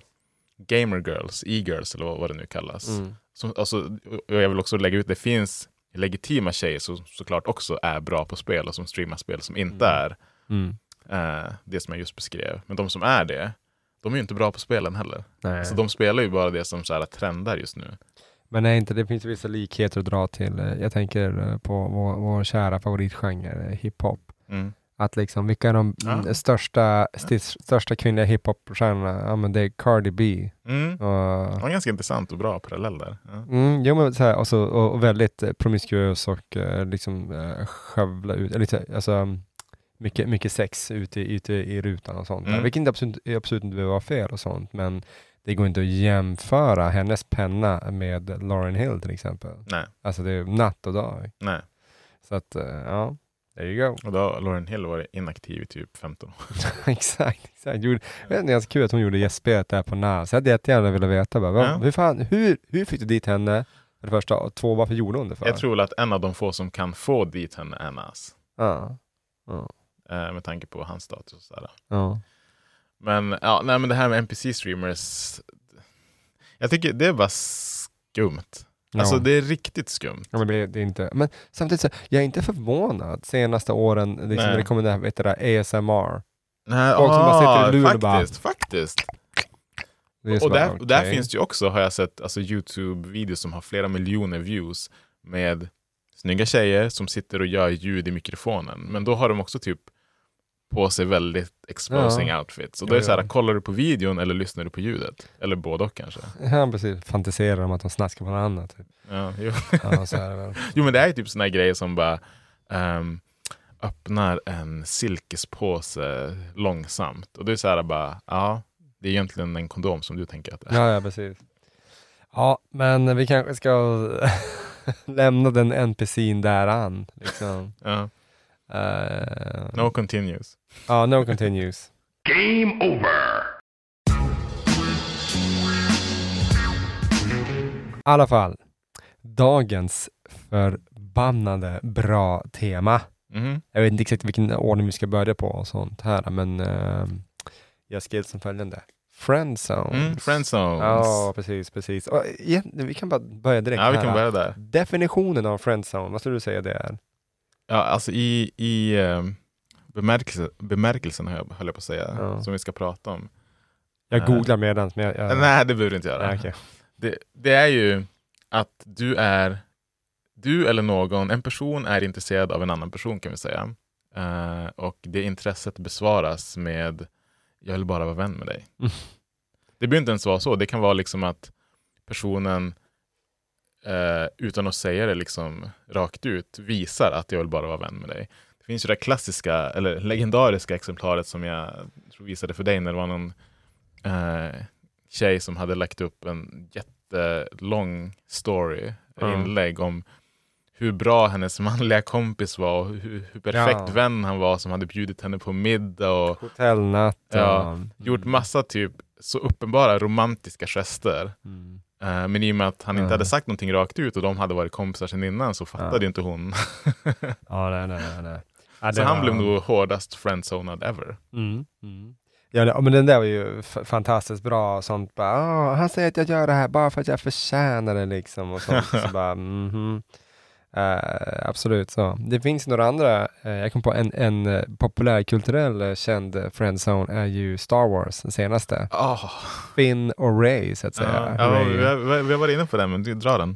Speaker 8: gamer girls, e-girls eller vad, vad det nu kallas.
Speaker 7: Mm.
Speaker 8: Som, alltså, jag vill också lägga ut, det finns legitima tjejer som såklart också är bra på spel och som streamar spel som inte
Speaker 7: Mm.
Speaker 8: är
Speaker 7: Mm.
Speaker 8: eh, det som jag just beskrev. Men de som är det, de är ju inte bra på spelen heller.
Speaker 7: Nej.
Speaker 8: Så de spelar ju bara det som så här trendar just nu.
Speaker 7: Men nej, inte, det finns vissa likheter att dra till. Jag tänker eh, på vår, vår kära favoritgenre, eh, hiphop.
Speaker 8: Mm.
Speaker 7: Att liksom, vilka är de
Speaker 8: Ja.
Speaker 7: mm, största, st- största kvinnliga hiphop-stjärnorna? Ja men det är Cardi B.
Speaker 8: Mm. Det
Speaker 7: Och,
Speaker 8: var en ganska intressant och bra parallell där. Ja.
Speaker 7: mm, jo, men så här, och, så, och, och väldigt eh, promiskuös och liksom skövla ut, lite, alltså mycket, mycket sex ute, ute i rutan och sånt.
Speaker 8: Mm.
Speaker 7: Vilket inte absolut, absolut inte behöver vara fel och sånt, men det går inte att jämföra hennes penna med Lauren Hill till exempel.
Speaker 8: Nej,
Speaker 7: Alltså det är natt och dag.
Speaker 8: nej.
Speaker 7: Så att, eh, ja, there you go.
Speaker 8: Och då har Lauren Hill varit inaktiv i typ 15 år.
Speaker 7: exakt, exakt. Gjorde, jag vet inte, ganska kul att hon gjorde gästspelet där på NAS. Jag hade jättegärna velat veta, bara,
Speaker 8: Ja.
Speaker 7: hur, fan, hur, hur fick du dit henne? För det första, och två, varför gjorde hon det för?
Speaker 8: Jag tror att en av de få som kan få dit henne är Nas.
Speaker 7: Ja, ja,
Speaker 8: Eh, med tanke på hans status och sådär.
Speaker 7: ja.
Speaker 8: Men, ja, nej, men det här med NPC-streamers, jag tycker det är bara skumt. Alltså
Speaker 7: ja.
Speaker 8: det är riktigt skumt.
Speaker 7: Ja, men det, det är inte, men samtidigt så, jag är inte förvånad senaste åren, liksom, när det kommer det här, vet du, där ASMR.
Speaker 8: Nej,
Speaker 7: Folk som bara sitter i luren och
Speaker 8: faktiskt,
Speaker 7: bara-
Speaker 8: faktiskt. Och där, och där finns det ju också, har jag sett, alltså Youtube-videos som har flera miljoner views med snygga tjejer som sitter och gör ljud i mikrofonen. Men då har de också typ på sig väldigt exposing
Speaker 7: Ja.
Speaker 8: outfits. Och då är det så här, kollar du på videon eller lyssnar du på ljudet? Eller både och kanske.
Speaker 7: Ja, precis. Fantiserar om att de snaskar på varandra. Typ.
Speaker 8: Ja, jo.
Speaker 7: Ja, så är det väl.
Speaker 8: jo men det är ju typ såna här grejer som bara ehm, öppnar en silkespåse långsamt. Och det är så här bara, ja, det är egentligen en kondom som du tänker att det är.
Speaker 7: Ja, ja, precis. Ja, men vi kanske ska lämna den NPCn där an. Liksom.
Speaker 8: Ja.
Speaker 7: Eh,
Speaker 8: No continues.
Speaker 7: Ja, no continues.
Speaker 9: Game over!
Speaker 7: I alla fall, dagens förbannade bra tema.
Speaker 8: Mhm.
Speaker 7: Jag vet inte exakt vilken ordning vi ska börja på och sånt här, men eh, jag skrev som följande. Friendzone.
Speaker 8: Mm, friendzones.
Speaker 7: Ja, precis, precis. Och, igen, vi kan bara börja direkt
Speaker 8: Ja, vi
Speaker 7: här.
Speaker 8: kan börja där.
Speaker 7: Definitionen av friendzone, vad skulle du säga det är?
Speaker 8: Ja, alltså i, i eh, bemärkelse, bemärkelsen höll jag- höll jag på att säga,
Speaker 7: Ja.
Speaker 8: som vi ska prata om.
Speaker 7: Jag
Speaker 8: Eh,
Speaker 7: googlar medans, men jag... jag
Speaker 8: Nej, det behöver du inte göra.
Speaker 7: Nej, okej.
Speaker 8: det, det är ju att du är, du eller någon, en person är intresserad av en annan person kan vi säga. Eh, och det intresset besvaras med, jag vill bara vara vän med dig.
Speaker 7: Mm.
Speaker 8: Det behöver inte ens vara så, det kan vara liksom att personen eh, utan att säga det liksom rakt ut visar att jag vill bara vara vän med dig. Det finns ju det klassiska, eller legendariska exemplaret som jag tror visade för dig när det var någon eh, tjej som hade lagt upp en jättelång story,
Speaker 7: Ja.
Speaker 8: inlägg om hur bra hennes manliga kompis var och hur, hur perfekt
Speaker 7: Ja.
Speaker 8: vän han var som hade bjudit henne på middag och
Speaker 7: Hotellnatt.
Speaker 8: Ja,
Speaker 7: och-
Speaker 8: gjort massa typ så uppenbara romantiska gester.
Speaker 7: Mm.
Speaker 8: Eh, men i och med att han inte hade sagt någonting rakt ut och de hade varit kompisar sedan innan så fattade
Speaker 7: Ja.
Speaker 8: inte hon.
Speaker 7: Ja, nej, nej, nej. Ja,
Speaker 8: så han
Speaker 7: var-
Speaker 8: blev nog hårdast friendzonad ever.
Speaker 7: Mm. Mm. Ja, men den där var ju fantastiskt bra. Sånt bara, "Åh, han säger att jag gör det här bara för att jag förtjänar det liksom. Och sånt. så bara, mhm. Eh, absolut så. Det finns några andra, eh, jag kom på en, en eh, populärkulturell eh, känd eh, friendzone är ju Star Wars, den senaste.
Speaker 8: Oh.
Speaker 7: Finn och Ray så att säga.
Speaker 8: Ja, ja, vi, har, vi har varit inne på det, men du drar den.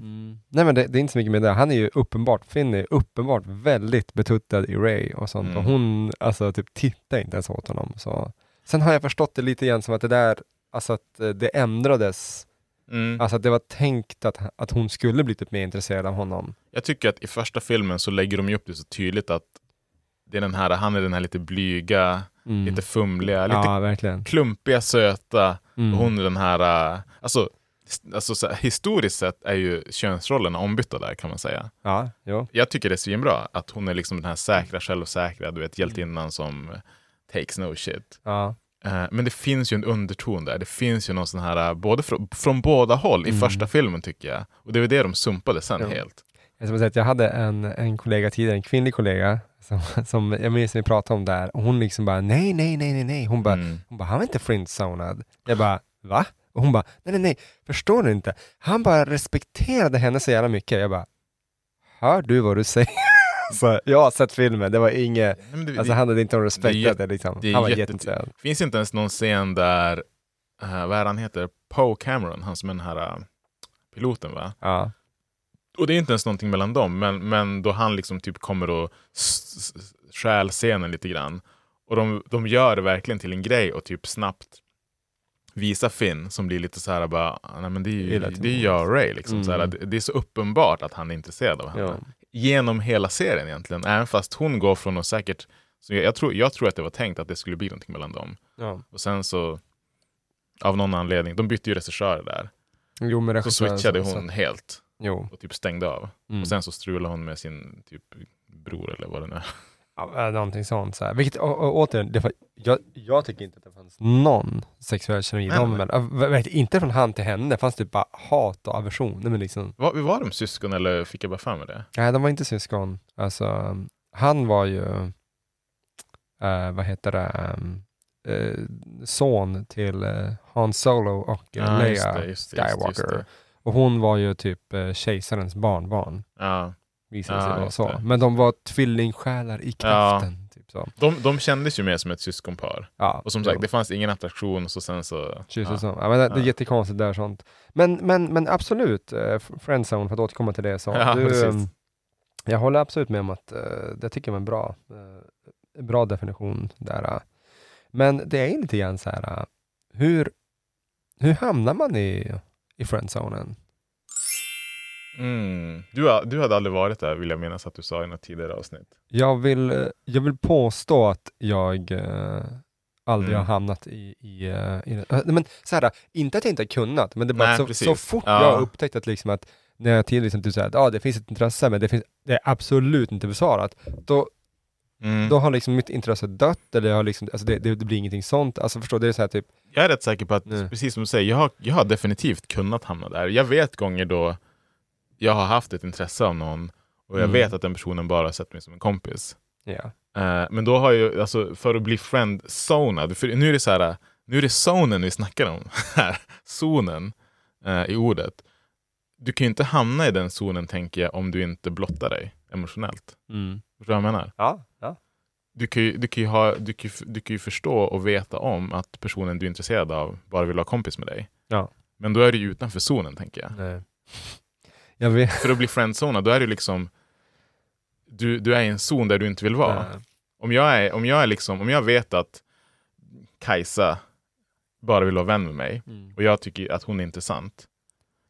Speaker 7: Nej men det, det är inte så mycket med det. Han är ju uppenbart, Finn är uppenbart väldigt betuttad i Ray och sånt.
Speaker 8: Mm.
Speaker 7: Och hon, alltså typ tittar inte ens åt honom. Så. Sen har jag förstått det lite grann som att det där, alltså att eh, det ändrades.
Speaker 8: Mm.
Speaker 7: Alltså att det var tänkt att, att hon skulle bli typ mer intresserad av honom.
Speaker 8: Jag tycker att i första filmen så lägger de ju upp det så tydligt att det är den här, han är den här lite blyga,
Speaker 7: Mm.
Speaker 8: lite fumliga, lite
Speaker 7: Ja, verkligen.
Speaker 8: klumpiga, söta.
Speaker 7: Mm.
Speaker 8: Och hon är den här, äh, alltså, alltså så här, historiskt sett är ju könsrollerna ombytta där kan man säga.
Speaker 7: Ja, jo.
Speaker 8: Jag tycker det är svinbra att hon är liksom den här säkra, självsäkra, du vet hjältinnan som takes no shit.
Speaker 7: Ja.
Speaker 8: Eh, Men det finns ju en underton där. Det finns ju någon sån här, äh, både från, från båda håll i
Speaker 7: Mm.
Speaker 8: första filmen tycker jag. Och det var det de sumpade sen
Speaker 7: Ja.
Speaker 8: helt.
Speaker 7: Jag, ska säga att jag hade en, en kollega tidigare, en kvinnlig kollega, som, som jag minns vi pratade om det här. Och hon liksom bara, nej, nej, nej, nej, nej. Hon bara,
Speaker 8: Mm.
Speaker 7: hon bara han var inte friendzonad. Jag bara, va? Och hon bara, nej, nej, nej, förstår du inte? Han bara respekterade henne så jävla mycket. Jag bara, hör du vad du säger? så jag har sett filmen, det var inget,
Speaker 8: Nej, det-
Speaker 7: alltså han hade inte någon
Speaker 8: det är
Speaker 7: respekt för det liksom.
Speaker 8: det
Speaker 7: Han var
Speaker 8: jätte-
Speaker 7: jätteintresserad.
Speaker 8: finns inte ens någon scen där, uh, vad är det han heter, Poe Cameron, han som är den här äh, piloten va?
Speaker 7: Ja.
Speaker 8: Och det är inte ens någonting mellan dem, men, men då han liksom typ kommer och stjäl scenen lite grann. Och de, de gör det verkligen till en grej och typ snabbt visa Finn som blir lite så här bara, "Ah, nej men det är ju, det är jag Ray liksom.
Speaker 7: Mm.
Speaker 8: Så här, det, det är så uppenbart att han är intresserad av henne.
Speaker 7: Ja.
Speaker 8: Genom hela serien egentligen, även fast hon går från att säkert, så jag, jag, tror, jag tror att det var tänkt att det skulle bli någonting mellan dem.
Speaker 7: ja.
Speaker 8: Och sen så, av någon anledning, de bytte ju regissörer där.
Speaker 7: Jo, men
Speaker 8: Så switchade
Speaker 7: så-
Speaker 8: hon helt
Speaker 7: Jo.
Speaker 8: och typ stängde av.
Speaker 7: Mm.
Speaker 8: Och sen så strulade hon med sin typ bror eller vad det nu är.
Speaker 7: Ja, äh, någonting sånt. Så här. Vilket, och, och, återigen, det jag, jag tycker inte att det fanns någon sexuell kemi dem emellan. Vet, Inte från han till henne, det fanns typ bara hat och aversion. Nej, men liksom,
Speaker 8: Var, var de syskon eller fick jag bara för mig det?
Speaker 7: nej, de var inte syskon. Alltså, han var ju, eh, vad heter det, eh, son till eh, Han Solo och
Speaker 8: Ja, just
Speaker 7: Leia
Speaker 8: just det, just det, just
Speaker 7: Skywalker.
Speaker 8: det.
Speaker 7: Och hon var ju typ eh, kejsarens barnbarn,
Speaker 8: Ja.
Speaker 7: Visade
Speaker 8: Ja,
Speaker 7: sig vara så.
Speaker 8: det.
Speaker 7: Men de var tvillingsjälar i kraften. Typ så.
Speaker 8: De, de kändes ju mer som ett syskonpar.
Speaker 7: Ja,
Speaker 8: Och som sagt, det fanns ingen attraktion så sen så...
Speaker 7: Och
Speaker 8: ja.
Speaker 7: så. Ja, men det, det är
Speaker 8: Ja.
Speaker 7: jättekonstigt där sånt. Men, men, men absolut, eh, friendzone för att återkomma till det. Så.
Speaker 8: Ja,
Speaker 7: du, ehm, jag håller absolut med om att eh, det tycker jag är bra. Eh, bra definition där. Men det är lite grann så här, hur, hur hamnar man i, i friendzonen?
Speaker 8: Mm. Du, har, du hade aldrig varit där vill jag minnas att du sa i något tidigare avsnitt.
Speaker 7: Jag vill, eh, jag vill påstå att jag eh, aldrig
Speaker 8: Mm.
Speaker 7: har hamnat i, i, eh, i. Eh, Men så här, inte att jag inte har kunnat, men det bara
Speaker 8: Nej,
Speaker 7: så, så fort
Speaker 8: Ja.
Speaker 7: jag har upptäckt att, liksom att när jag till liksom, typ så här, att ah, det finns ett intresse, men det, finns, det är absolut inte besvarat, då,
Speaker 8: Mm.
Speaker 7: då har liksom mitt intresse dött, eller jag har liksom, alltså det, det, det blir ingenting sånt. Alltså förstår det är så här typ,
Speaker 8: Jag är rätt säker på att,
Speaker 7: Nej.
Speaker 8: precis som du säger, jag har, jag har definitivt kunnat hamna där. Jag vet gånger då jag har haft ett intresse av någon och jag
Speaker 7: Mm.
Speaker 8: vet att den personen bara har sett mig som en kompis.
Speaker 7: ja.
Speaker 8: Eh, men då har jag, alltså för att bli friend-zonad, för nu är det så här, nu är det zonen vi snackar om här, zonen eh, i ordet. Du kan ju inte hamna i den zonen tänker jag om du inte blottar dig emotionellt.
Speaker 7: Mm.
Speaker 8: Förstår du vad jag menar?
Speaker 7: Ja, ja.
Speaker 8: Du kan, ju, du, kan ha, du, kan ju, du kan ju förstå och veta om att personen du är intresserad av bara vill vara kompis med dig.
Speaker 7: Ja.
Speaker 8: Men då är du ju utanför zonen tänker jag.
Speaker 7: Nej.
Speaker 8: För att bli friendzonad, då är det liksom du, du är i en zon där du inte vill vara.
Speaker 7: Nej.
Speaker 8: Om jag, är, om, jag är liksom, om jag vet att Kajsa bara vill vara vän med mig
Speaker 7: Mm.
Speaker 8: och jag tycker att hon är intressant,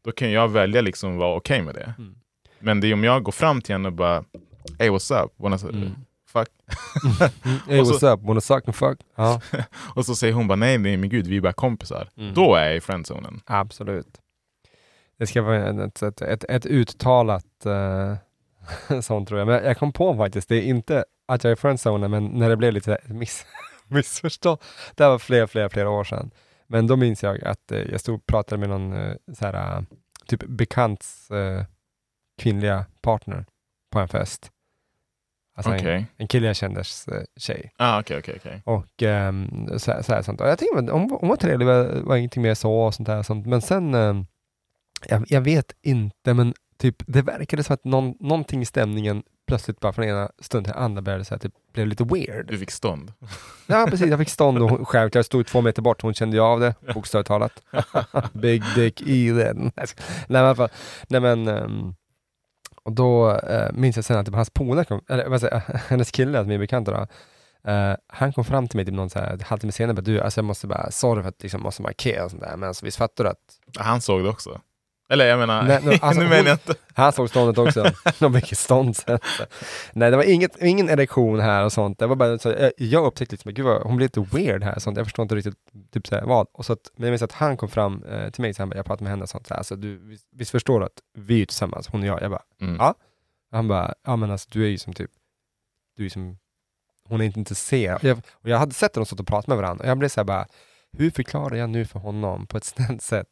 Speaker 8: då kan jag välja liksom vara okej med det.
Speaker 7: Mm.
Speaker 8: Men det är om jag går fram till henne och bara Hey what's up? Wanna,
Speaker 7: Mm.
Speaker 8: fuck?
Speaker 7: Hey
Speaker 8: så-
Speaker 7: what's up, wanna suck and fuck? Ja,
Speaker 8: Och så säger hon bara nej, nej men gud, vi är bara kompisar.
Speaker 7: Mm.
Speaker 8: Då är jag i friendzonen.
Speaker 7: absolut. Det ska vara ett, ett, ett, ett uttalat eh, sånt tror jag. Men jag kom på faktiskt, det är inte att jag är i friendzonen, men när det blev lite miss, missförstånd. Det här var flera, flera, flera år sedan. Men då minns jag att eh, jag stod och pratade med någon eh, så här, typ bekants kvinnliga partner på en fest. Alltså
Speaker 8: Okej.
Speaker 7: en, en kille jag kändes eh, tjej.
Speaker 8: Ah, okej, okej, okej.
Speaker 7: Och um, så, här- så här, sånt. Och jag tänkte, hon, hon var trevlig, det var, var ingenting mer så och sånt där. Sånt. Men sen, ehm, jag, jag vet inte, men typ, det verkade som att någon, någonting i stämningen plötsligt bara från ena stunden till andra började så här, typ, blev lite weird.
Speaker 8: Du fick stånd.
Speaker 7: Ja, precis. Jag fick stånd och självklart, jag stod två meter bort, hon kände ju av det, bokstavligt talat. Big dick Eden. Nej, men. Nej, men, ehm, och då eh, minns jag sen att typ, hans polare, eller vad säger hennes kille, alltså min bekanta då, eh, han kom fram till mig typ någon så här halvtimme senare, bara, du, alltså jag måste bara, sorry för att liksom måste markera och sånt där, men alltså, visst fattar du att
Speaker 8: Han såg det också. Eller jag menar,
Speaker 7: Nej, nej, alltså,
Speaker 8: nu menar jag inte.
Speaker 7: han såg ståndet också. De fick stånd sen. Nej, det var inget, ingen erektion här och sånt. Det var bara så, jag, jag upptäckte liksom, gud vad, hon blev lite weird här. Sånt. Jag förstår inte riktigt typ så här, vad. Och så att, men jag minns att han kom fram eh, till mig, så han bara, jag pratade med henne och sånt. Så här, alltså, du, visst, visst förstår du att vi är tillsammans, hon och jag? Jag bara,
Speaker 8: Mm.
Speaker 7: ja. Han bara, ja men alltså du är ju som typ, du är som, hon är inte intresserad. Och jag, och jag hade sett dem stå och prata med varandra och jag blev så här bara, hur förklarar jag nu för honom på ett snällt sätt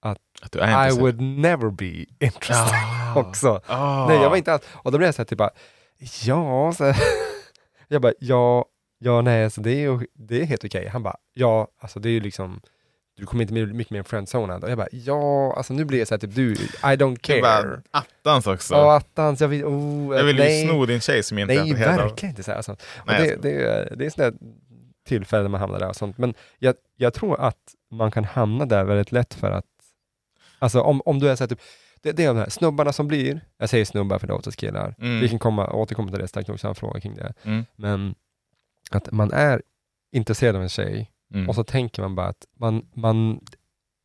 Speaker 8: Att du är
Speaker 7: I would never be interested
Speaker 8: Ah.
Speaker 7: också.
Speaker 8: Ah.
Speaker 7: Nej, jag var inte alls, och då blev jag så här typ bara, ja, så jag bara, ja, ja, nej, så det är ju, det är helt okej. Han bara, ja, alltså det är ju liksom, du kommer inte bli mycket mer friendzonad. Och jag bara, ja, alltså nu blir jag så här typ, du, I don't
Speaker 8: Det
Speaker 7: care.
Speaker 8: var attans också.
Speaker 7: Ja, attans, jag vill, oh,
Speaker 8: jag vill ju
Speaker 7: nej.
Speaker 8: sno din tjej som inte är
Speaker 7: Nej,
Speaker 8: attraherad av.
Speaker 7: verkligen inte. Så här, alltså.
Speaker 8: Nej,
Speaker 7: det, det, är- det är sådana tillfällen man hamnar där och sånt. Men jag, jag tror att man kan hamna där väldigt lätt för att, alltså om, om du är så här, typ, det, det är de här snubbarna som blir, jag säger snubbar för det är oftast killar,
Speaker 8: Mm.
Speaker 7: vi kan komma, återkomma till det strax också, en fråga kring det.
Speaker 8: Mm.
Speaker 7: Men att man är intresserad av en tjej
Speaker 8: Mm.
Speaker 7: och så tänker man bara att man, man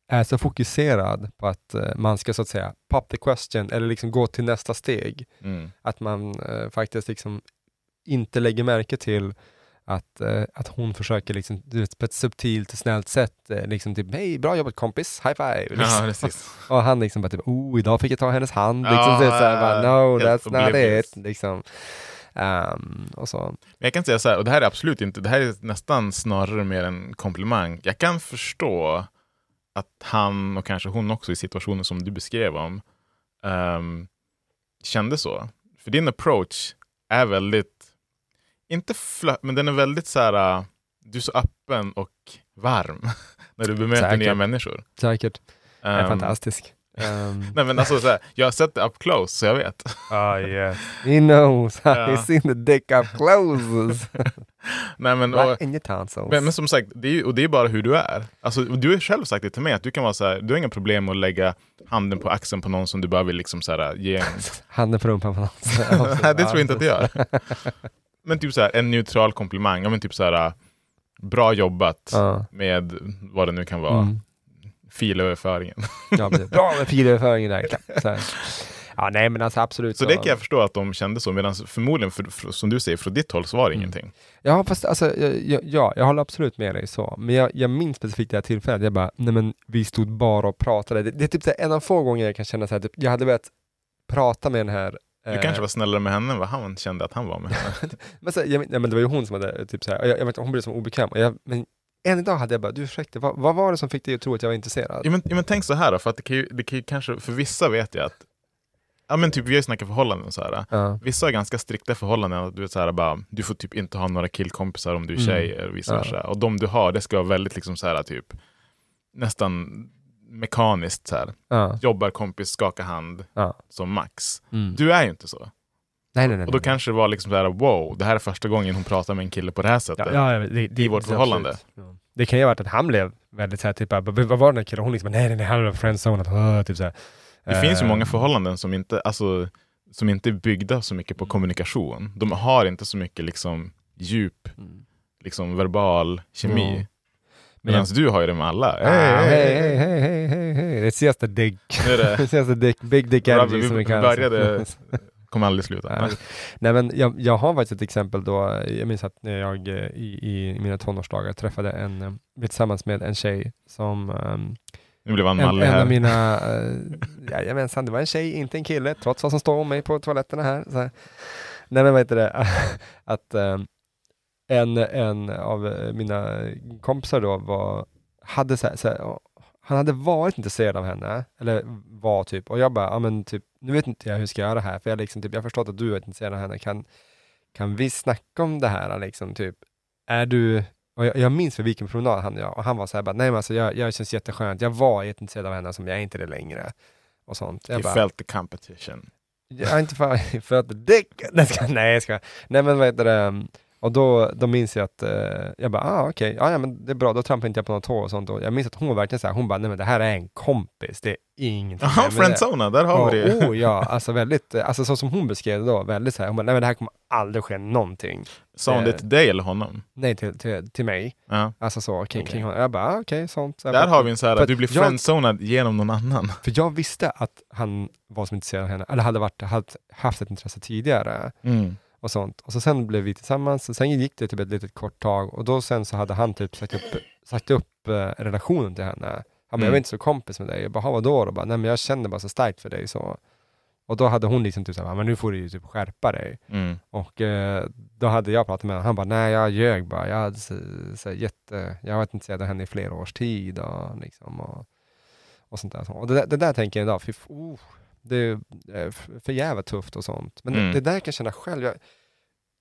Speaker 7: är så fokuserad på att eh, man ska så att säga pop the question eller liksom gå till nästa steg
Speaker 8: Mm.
Speaker 7: att man eh, faktiskt liksom inte lägger märke till att, eh, att hon försöker liksom, du vet, på ett subtilt och snällt sätt, eh, liksom typ hej, bra jobbat kompis, high five.
Speaker 8: Ja,
Speaker 7: Liksom.
Speaker 8: precis.
Speaker 7: och han liksom bara typ, oh, idag fick jag ta hennes hand. Liksom,
Speaker 8: Ja,
Speaker 7: så, så här, bara, no, that's not it. Liksom. Ehm, och så.
Speaker 8: Jag kan säga så här, och det här är absolut inte, det här är nästan snarare mer en komplimang. Jag kan förstå att han och kanske hon också i situationen som du beskrev om ehm, kände så. För din approach är väldigt, inte flö- men den är väldigt så här, äh, du är så öppen och varm när du bemöter
Speaker 7: Säkert.
Speaker 8: nya människor.
Speaker 7: Säkert. Det är
Speaker 8: Ehm,
Speaker 7: fantastisk. Um,
Speaker 8: Nej men alltså så här, jag har sett det up close så jag vet.
Speaker 7: ah, yeah. He knows,
Speaker 8: Ja.
Speaker 7: he's seen the dick up close.
Speaker 8: Nej, men, och,
Speaker 7: in your tonsils.
Speaker 8: Men, men som sagt, det är, och det är bara hur du är. Alltså, du har själv sagt det till mig, att du kan vara så här, du har inga problem med att lägga handen på axeln på någon som du bara vill liksom så här, ge en...
Speaker 7: Handen på rumpan på någon.
Speaker 8: Nej, det tror jag inte att du gör. Men typ så här, en neutral komplimang, ja, men typ så här, bra jobbat
Speaker 7: Ja.
Speaker 8: med vad det nu kan vara.
Speaker 7: Mm.
Speaker 8: Filöverföringen.
Speaker 7: Ja. Bra med filöverföringen där. Så här. Ja, nej men alltså absolut.
Speaker 8: Så det kan jag förstå att de kände så, medan förmodligen, för, för, som du säger, från ditt håll så var det
Speaker 7: Mm.
Speaker 8: ingenting.
Speaker 7: Ja, fast alltså, jag, ja, jag håller absolut med dig så. Men jag, jag minns specifikt det här tillfället, jag bara, nej men vi stod bara och pratade. Det, det är typ så här, en av få gånger jag kan känna så här, typ, jag hade börjat prata med den här
Speaker 8: Du
Speaker 7: eh,
Speaker 8: kanske var snällare med henne än vad han kände att han var med henne.
Speaker 7: men, så, jag, nej, men det var ju hon som hade typ så här, och jag, jag vet, hon blev som obekväm. Och jag, men en dag hade jag bara, du ursäkta, vad, vad var det som fick dig att tro att jag var intresserad?
Speaker 8: Ja, men, ja, men tänk så här då, för att det kan, ju, det kan ju kanske, för vissa vet jag att, ja men typ vi har ju snackat förhållanden och så här.
Speaker 7: Ja.
Speaker 8: Vissa har ganska strikta förhållanden, att du vet så här, bara, du får typ inte ha några killkompisar om du är
Speaker 7: Mm.
Speaker 8: tjej eller vice
Speaker 7: Ja.
Speaker 8: Och de du har, det ska vara väldigt liksom så här typ, nästan mekaniskt så här.
Speaker 7: Ja.
Speaker 8: Jobbar kompis, skaka hand,
Speaker 7: Ja.
Speaker 8: som max.
Speaker 7: Mm.
Speaker 8: Du är ju inte så.
Speaker 7: Nej, nej, nej.
Speaker 8: Och då
Speaker 7: nej.
Speaker 8: kanske det var liksom så här, wow, det här är första gången hon pratar med en kille på det här sättet.
Speaker 7: Ja, ja, det, det,
Speaker 8: I vårt
Speaker 7: det-
Speaker 8: förhållande.
Speaker 7: Ja. Det kan ju ha varit att han blev väldigt såhär, typ, bara, vad var den här killen? Hon liksom, nej, nej, nej, han var friendzonat, uh, typ.
Speaker 8: Det finns ju
Speaker 7: Eh,
Speaker 8: många förhållanden som inte, alltså, som inte är byggda så mycket på kommunikation. De har inte så mycket liksom, djup, liksom, verbal kemi. Medan du har ju det med alla.
Speaker 7: Ah, hej, hej, hej, hej, hej, hej. Det senaste
Speaker 8: är det-
Speaker 7: senaste big dick energy
Speaker 8: vi
Speaker 7: som vi kan.
Speaker 8: började, kommer aldrig sluta.
Speaker 7: Nej, Nej men jag, jag har faktiskt ett exempel då, jag minns att när jag eh, i, i mina tonårsdagar träffade en, eh, tillsammans med en tjej som ehm,
Speaker 8: Nu blev han
Speaker 7: en,
Speaker 8: mallig
Speaker 7: en
Speaker 8: här.
Speaker 7: av mina, uh, jajamensan, det var en tjej, inte en kille, trots vad som står om mig på toaletterna här. Här. Nej men vad heter det, att ehm, en, en av eh, mina kompisar då var, hade så här, så här, han hade varit intresserad av henne, eller var typ, och jag bara, ja men typ, nu vet inte jag hur jag ska göra här, för jag liksom typ, jag har förstått att du är intresserad av henne, kan, kan vi snacka om det här liksom, typ, är du, och jag, jag minns för vilken promenad han och jag, och han var så här bara, nej men alltså jag, jag känns jätteskönt, jag var jätteintresserad av henne, som jag är inte det längre. Och sånt. Jag
Speaker 8: You
Speaker 7: bara,
Speaker 8: felt the competition.
Speaker 7: jag har inte för, för att dick, nej, jag ska, nej men vad heter det, och då, då minns jag att, eh, jag bara, ah okej, ja, ja men det är bra, då trampar inte jag på något tå och sånt. Och jag minns att hon var verkligen så här, hon bara, nej men det här är en kompis, det är ingenting.
Speaker 8: Jaha,
Speaker 7: med det."
Speaker 8: friendzona, där har vi det.
Speaker 7: Oh ja, alltså väldigt, alltså så som hon beskrev det då, väldigt så här, hon bara, nej men det här kommer aldrig ske någonting.
Speaker 8: Sa hon det
Speaker 7: Eh,
Speaker 8: till dig eller honom?
Speaker 7: Nej, till, till, till mig.
Speaker 8: Ja.
Speaker 7: Alltså så, kring,
Speaker 8: Okej.
Speaker 7: kring honom. Jag bara, ah, okej, sånt. Så
Speaker 8: Där
Speaker 7: bara,
Speaker 8: har vi en så här, att du blir friendzonad genom någon annan.
Speaker 7: För jag visste att han var som intresserad av henne, eller hade varit, hade haft ett intresse tidigare.
Speaker 8: Mm.
Speaker 7: Och sånt. Och så sen blev vi tillsammans, och sen gick det typ ett litet kort tag och då sen så hade han typ sagt upp, sagt upp eh, relationen till henne. Han bara,
Speaker 8: Mm.
Speaker 7: jag var inte så kompis med dig. Jag bara, "Ha, vadå då? Bara, Nej men jag kände bara så starkt för dig så. Och då hade hon liksom typ såhär, men nu får du ju typ skärpa dig.
Speaker 8: Mm.
Speaker 7: Och eh, då hade jag pratat med honom, han bara, nej jag ljög bara. Jag hade så, så jätte, jag har varit intresserad av henne i flera års tid och liksom och, och sånt där. Och det, där- det där tänker jag idag, fy, oh, det är eh, för jävla tufft och sånt. Men
Speaker 8: Mm.
Speaker 7: det, det där kan jag känna själv, jag,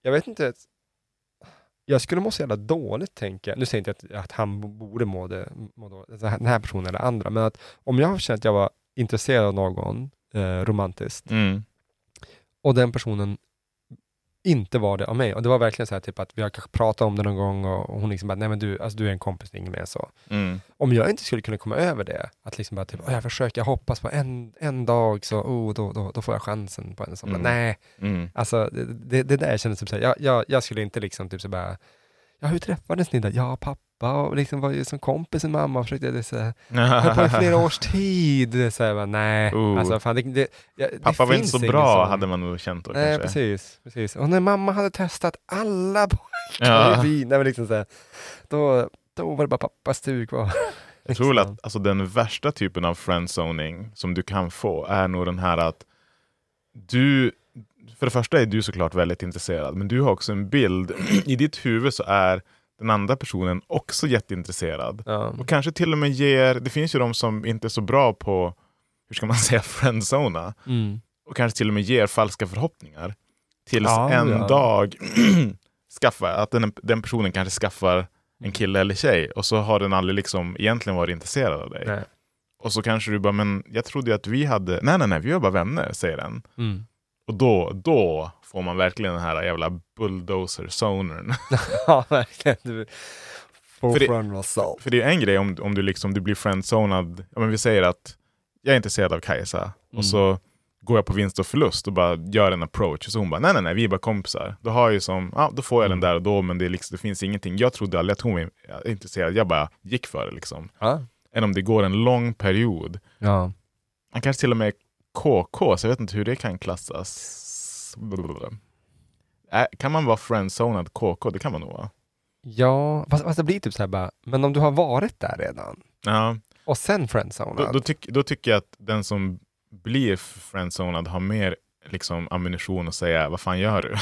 Speaker 7: jag vet inte, jag skulle må så jävla dåligt tänker jag. Nu säger jag inte att, att han borde må, det, må då, alltså den här personen eller andra, men att om jag känner att jag var intresserad av någon eh, romantiskt
Speaker 8: Mm.
Speaker 7: och den personen inte var det av mig. Och det var verkligen så här typ att vi har kanske pratat om det någon gång och hon liksom bara, nej men du, alltså du är en kompis, inget mer så.
Speaker 8: Mm.
Speaker 7: Om jag inte skulle kunna komma över det, att liksom bara typ, "Åh, jag försöker, jag hoppas på en, en dag så, oh, då, då, då får jag chansen på en sån.
Speaker 8: Mm.
Speaker 7: Nej,
Speaker 8: Mm.
Speaker 7: alltså det, det, det där känner typ så här, jag, jag, jag skulle inte liksom typ så bara, ja hur träffades ni då? Ja, pappa och liksom var ju som kompis med mamma och försökte, det så här, höll på i flera års tid. Det så här, bara, nej,
Speaker 8: Oh.
Speaker 7: alltså fan det, det, ja, det
Speaker 8: Pappa var inte så bra
Speaker 7: sån-
Speaker 8: hade man nog känt då
Speaker 7: Nej,
Speaker 8: kanske.
Speaker 7: precis, precis. Och när mamma hade testat alla pojkar
Speaker 8: Ja.
Speaker 7: i byn, nej, men liksom så här, då, då var det bara pappas tur kvar.
Speaker 8: Jag tror att alltså, den värsta typen av friendzoning som du kan få är nog den här att du, för det första är du såklart väldigt intresserad, men du har också en bild, i ditt huvud så är den andra personen också jätteintresserad.
Speaker 7: Ja.
Speaker 8: Och kanske till och med ger, det finns ju de som inte är så bra på, hur ska man säga, friendzona.
Speaker 7: Mm.
Speaker 8: Och kanske till och med ger falska förhoppningar. Tills
Speaker 7: Ja,
Speaker 8: en
Speaker 7: ja.
Speaker 8: dag skaffar, att den, den personen kanske skaffar
Speaker 7: Mm.
Speaker 8: en kille eller tjej och så har den aldrig liksom egentligen varit intresserad av dig.
Speaker 7: Nej.
Speaker 8: Och så kanske du bara, men jag trodde ju att vi hade, nej nej nej, vi var bara vänner, säger den.
Speaker 7: Mm.
Speaker 8: Och då, då får man verkligen den här jävla bulldozer-zonern.
Speaker 7: ja, verkligen. Du,
Speaker 8: För det-. För det är en grej om, om du liksom du blir friendzonad, ja men vi säger att jag är intresserad av Kajsa
Speaker 7: Mm.
Speaker 8: och så går jag på vinst och förlust och bara gör en approach. Och så hon bara, nej nej nej, vi är bara kompisar. Då har jag som, ja då får jag
Speaker 7: Mm.
Speaker 8: den där och då, men det, liksom, det finns ingenting. Jag trodde aldrig att hon var intresserad, jag bara gick för det liksom.
Speaker 7: Ja.
Speaker 8: Än om det går en lång period.
Speaker 7: Ja.
Speaker 8: Han kanske till och med KK, så jag vet inte hur det kan klassas. Blablabla. Äh, kan man vara friendzonad KK? Det kan man nog vara.
Speaker 7: Ja, fast, fast det blir typ så här bara, men om du har varit där redan
Speaker 8: Ja.
Speaker 7: och sen
Speaker 8: Då,
Speaker 7: friendzonad.
Speaker 8: då, tyck, då tycker jag att den som blir friendzonad har mer liksom, ammunition att säga vad fan gör du?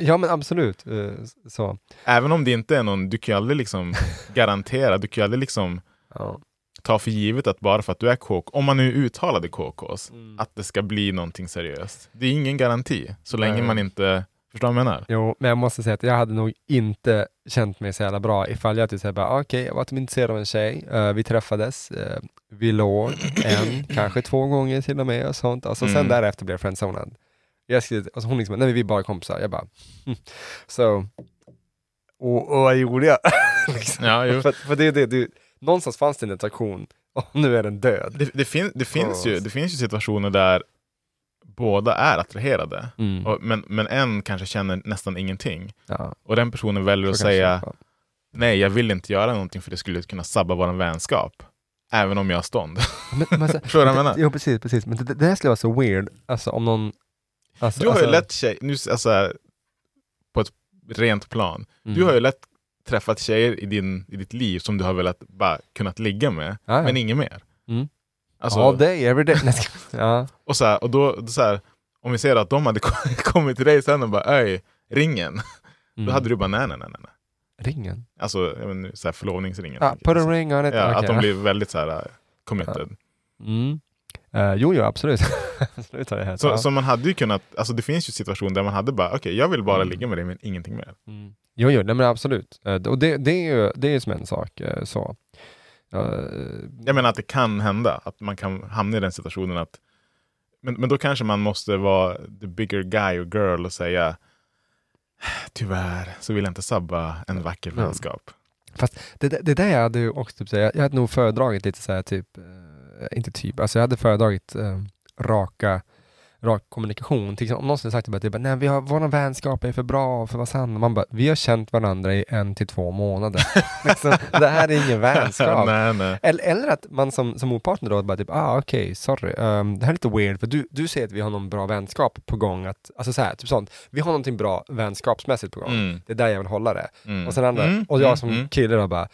Speaker 7: ja men absolut. eh, Så.
Speaker 8: Även om det inte är någon, du kan ju aldrig liksom garantera, du kan ju aldrig liksom
Speaker 7: Ja.
Speaker 8: Ta för givet att bara för att du är KK, om man nu är uttalade KKs,
Speaker 7: Mm.
Speaker 8: att det ska bli någonting seriöst. Det är ingen garanti, så länge
Speaker 7: Nej.
Speaker 8: man inte, förstår du vad jag menar?
Speaker 7: Jo, men jag måste säga att jag hade nog inte känt mig så jävla bra ifall jag typ säger bara okej, jag var typ intresserad av en tjej, eh, vi träffades, eh, vi låg en, kanske två gånger till och med och sånt. Alltså sen
Speaker 8: Mm.
Speaker 7: därefter blev jag friendzonad. Jag skrev, alltså hon liksom, nej vi är bara kompisar. Jag bara, hm. så, och, och vad gjorde jag? liksom.
Speaker 8: Ja, jo.
Speaker 7: för, för det, är det, det, någonstans fanns det en attraktion och nu är den död.
Speaker 8: Det, det, fin, det, finns
Speaker 7: Ja.
Speaker 8: ju, det finns ju situationer där båda är attraherade,
Speaker 7: Mm.
Speaker 8: och, men, men en kanske känner nästan ingenting.
Speaker 7: Ja,
Speaker 8: Och den personen väljer att säga nej, jag vill inte göra någonting för det skulle kunna sabba vår vänskap. Även om jag har stånd.
Speaker 7: Men, men, alltså,
Speaker 8: Förstår du vad jag menar?
Speaker 7: Jo precis, precis. Men det, det här skulle vara så weird, alltså om någon... Alltså,
Speaker 8: Du har ju
Speaker 7: alltså,
Speaker 8: lätt tjej, nu, alltså, på ett rent plan,
Speaker 7: mm.
Speaker 8: du har ju lätt träffat tjejer i, din, i ditt liv som du har velat bara kunnat ligga med,
Speaker 7: Ja, ja.
Speaker 8: men inget mer.
Speaker 7: Mm.
Speaker 8: Alltså,
Speaker 7: All day, every day. Ja.
Speaker 8: och så här, och då, då så här, om vi ser att de hade kommit till dig sen och bara öj, ringen.
Speaker 7: Mm.
Speaker 8: Då hade du bara nej, nej, nej. nej.
Speaker 7: Ringen?
Speaker 8: Alltså inte, så här, förlovningsringen.
Speaker 7: Ah, put a ring on it.
Speaker 8: Ja,
Speaker 7: Okej.
Speaker 8: Att de blir väldigt så här uh, committed.
Speaker 7: Mm. Eh, jo, jo, absolut. absolut har det hänt.
Speaker 8: Så,
Speaker 7: ja.
Speaker 8: så man hade ju kunnat, alltså det finns ju situationer där man hade bara, okej jag vill bara
Speaker 7: Mm.
Speaker 8: ligga med dig men ingenting mer.
Speaker 7: Mm. Jo, jo, nej, men absolut. Eh, och det, det är ju det är som en sak. eh, så. Eh,
Speaker 8: Jag menar att det kan hända, att man kan hamna i den situationen att men, men då kanske man måste vara the bigger guy or girl och säga tyvärr så vill jag inte sabba en vacker vänskap.
Speaker 7: det, det, det där jag hade också typ, jag, jag hade nog föredragit lite så här typ, inte typ, alltså jag hade föredragit eh, raka rak kommunikation. Till exempel, om någon sagt att typ, nej, vi har, vår vänskap är för bra för att vara sann. Man bara, vi har känt varandra i en till två månader. liksom, det här är ingen vänskap.
Speaker 8: nej, nej.
Speaker 7: Eller, eller att man som, som motpartner då bara typ, ah okej, sorry, ehm, det här är lite weird för du, du säger att vi har någon bra vänskap på gång, att, alltså så här, typ sånt, vi har någonting bra vänskapsmässigt på gång,
Speaker 8: Mm.
Speaker 7: det är där jag vill hålla det.
Speaker 8: Mm.
Speaker 7: Och sen andra,
Speaker 8: Mm,
Speaker 7: och jag
Speaker 8: mm,
Speaker 7: som
Speaker 8: mm.
Speaker 7: kille då bara,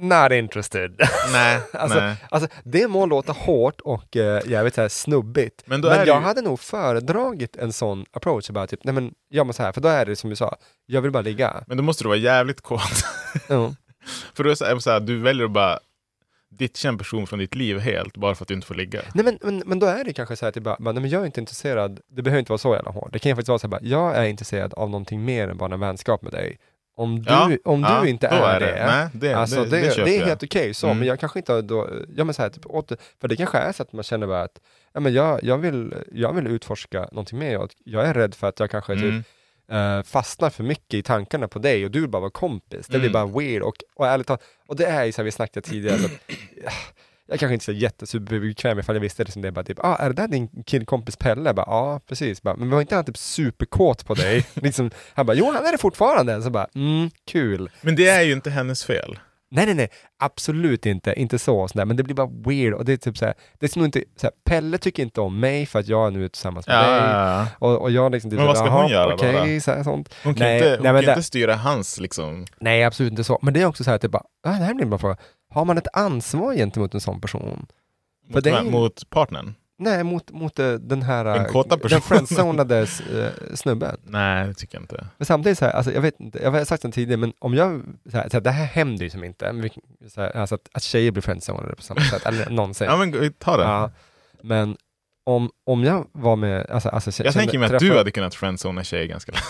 Speaker 7: not interested.
Speaker 8: Nej,
Speaker 7: alltså,
Speaker 8: nej.
Speaker 7: alltså det må låta hårt och uh, jävligt så här snubbigt,
Speaker 8: Men
Speaker 7: men, jag
Speaker 8: ju-
Speaker 7: hade nog föredragit en sån approach, bara typ, nej men gör man så här, för då är det som du sa, jag vill bara ligga.
Speaker 8: Men då måste du vara jävligt kåt. För då är det så här, så här, du väljer att bara ditcha en person från ditt liv helt bara för att du inte får ligga.
Speaker 7: Nej men, men, men då är det kanske så här, typ bara, bara, nej, men jag är inte intresserad, det behöver inte vara så jävla hårt. Det kan ju faktiskt vara så här, bara, jag är intresserad av någonting mer än bara en vänskap med dig. Om du,
Speaker 8: Ja,
Speaker 7: om
Speaker 8: ja,
Speaker 7: du inte
Speaker 8: då
Speaker 7: är,
Speaker 8: är det.
Speaker 7: det,
Speaker 8: Nej, det-
Speaker 7: alltså,
Speaker 8: det-
Speaker 7: det,
Speaker 8: det
Speaker 7: är helt okej så,
Speaker 8: Mm.
Speaker 7: men jag kanske inte då, ja men så här, typ, åter, för det kanske är så att man känner bara att, ja men jag, jag, vill, jag vill utforska någonting mer, jag, jag är rädd för att jag kanske
Speaker 8: Mm.
Speaker 7: typ eh, fastnar för mycket i tankarna på dig och du vill bara vara kompis. Det blir
Speaker 8: Mm.
Speaker 7: bara weird och, och ärligt talat, och det är ju så här vi snackade tidigare, så att, jag kanske inte så jättesuperbekväm ifall jag visste det som det bara typ, ah, är det där din killkompis Pelle? Bara, ja, precis. Bara, men var inte han typ superkåt på dig? liksom, han bara, jo han är det fortfarande. Så bara, mm, kul.
Speaker 8: Men det är ju inte hennes fel.
Speaker 7: Nej, nej, nej, absolut inte, inte så, sådär. men det blir bara weird och det är typ såhär, det är nog inte, såhär, Pelle tycker inte om mig för att jag är nu tillsammans med
Speaker 8: Ja,
Speaker 7: dig.
Speaker 8: ja, ja.
Speaker 7: Och, och jag liksom typ
Speaker 8: Men vad ska
Speaker 7: såhär,
Speaker 8: hon
Speaker 7: "Jaha,
Speaker 8: göra
Speaker 7: okej,
Speaker 8: då?
Speaker 7: såhär, sånt.
Speaker 8: Hon kan,
Speaker 7: Nej,
Speaker 8: inte,
Speaker 7: nej,
Speaker 8: hon
Speaker 7: men
Speaker 8: kan inte styra hans liksom...
Speaker 7: Nej, absolut inte så. Men det är också så här, typ bara, ah, det här blir bra fråga. Har man ett ansvar gentemot en sån person?
Speaker 8: Mot,
Speaker 7: är-
Speaker 8: mot partnern?
Speaker 7: Nej, mot, mot eh, den här
Speaker 8: Den
Speaker 7: eh,
Speaker 8: kåta
Speaker 7: den friendzonade uh, snubben.
Speaker 8: Nej, det tycker jag inte.
Speaker 7: Men samtidigt så här, alltså jag vet inte, jag har sagt det tidigare, men om jag, så här, så här, det här händer ju som inte, vi- så här, alltså att, att tjejer blir friendzonade på samma sätt, eller någonsin.
Speaker 8: Ja men ta det.
Speaker 7: Ja, men om, om jag var med, alltså, alltså
Speaker 8: jag
Speaker 7: kände-
Speaker 8: tänker mig att
Speaker 7: träffade-
Speaker 8: du hade kunnat friendzona tjejer ganska lätt.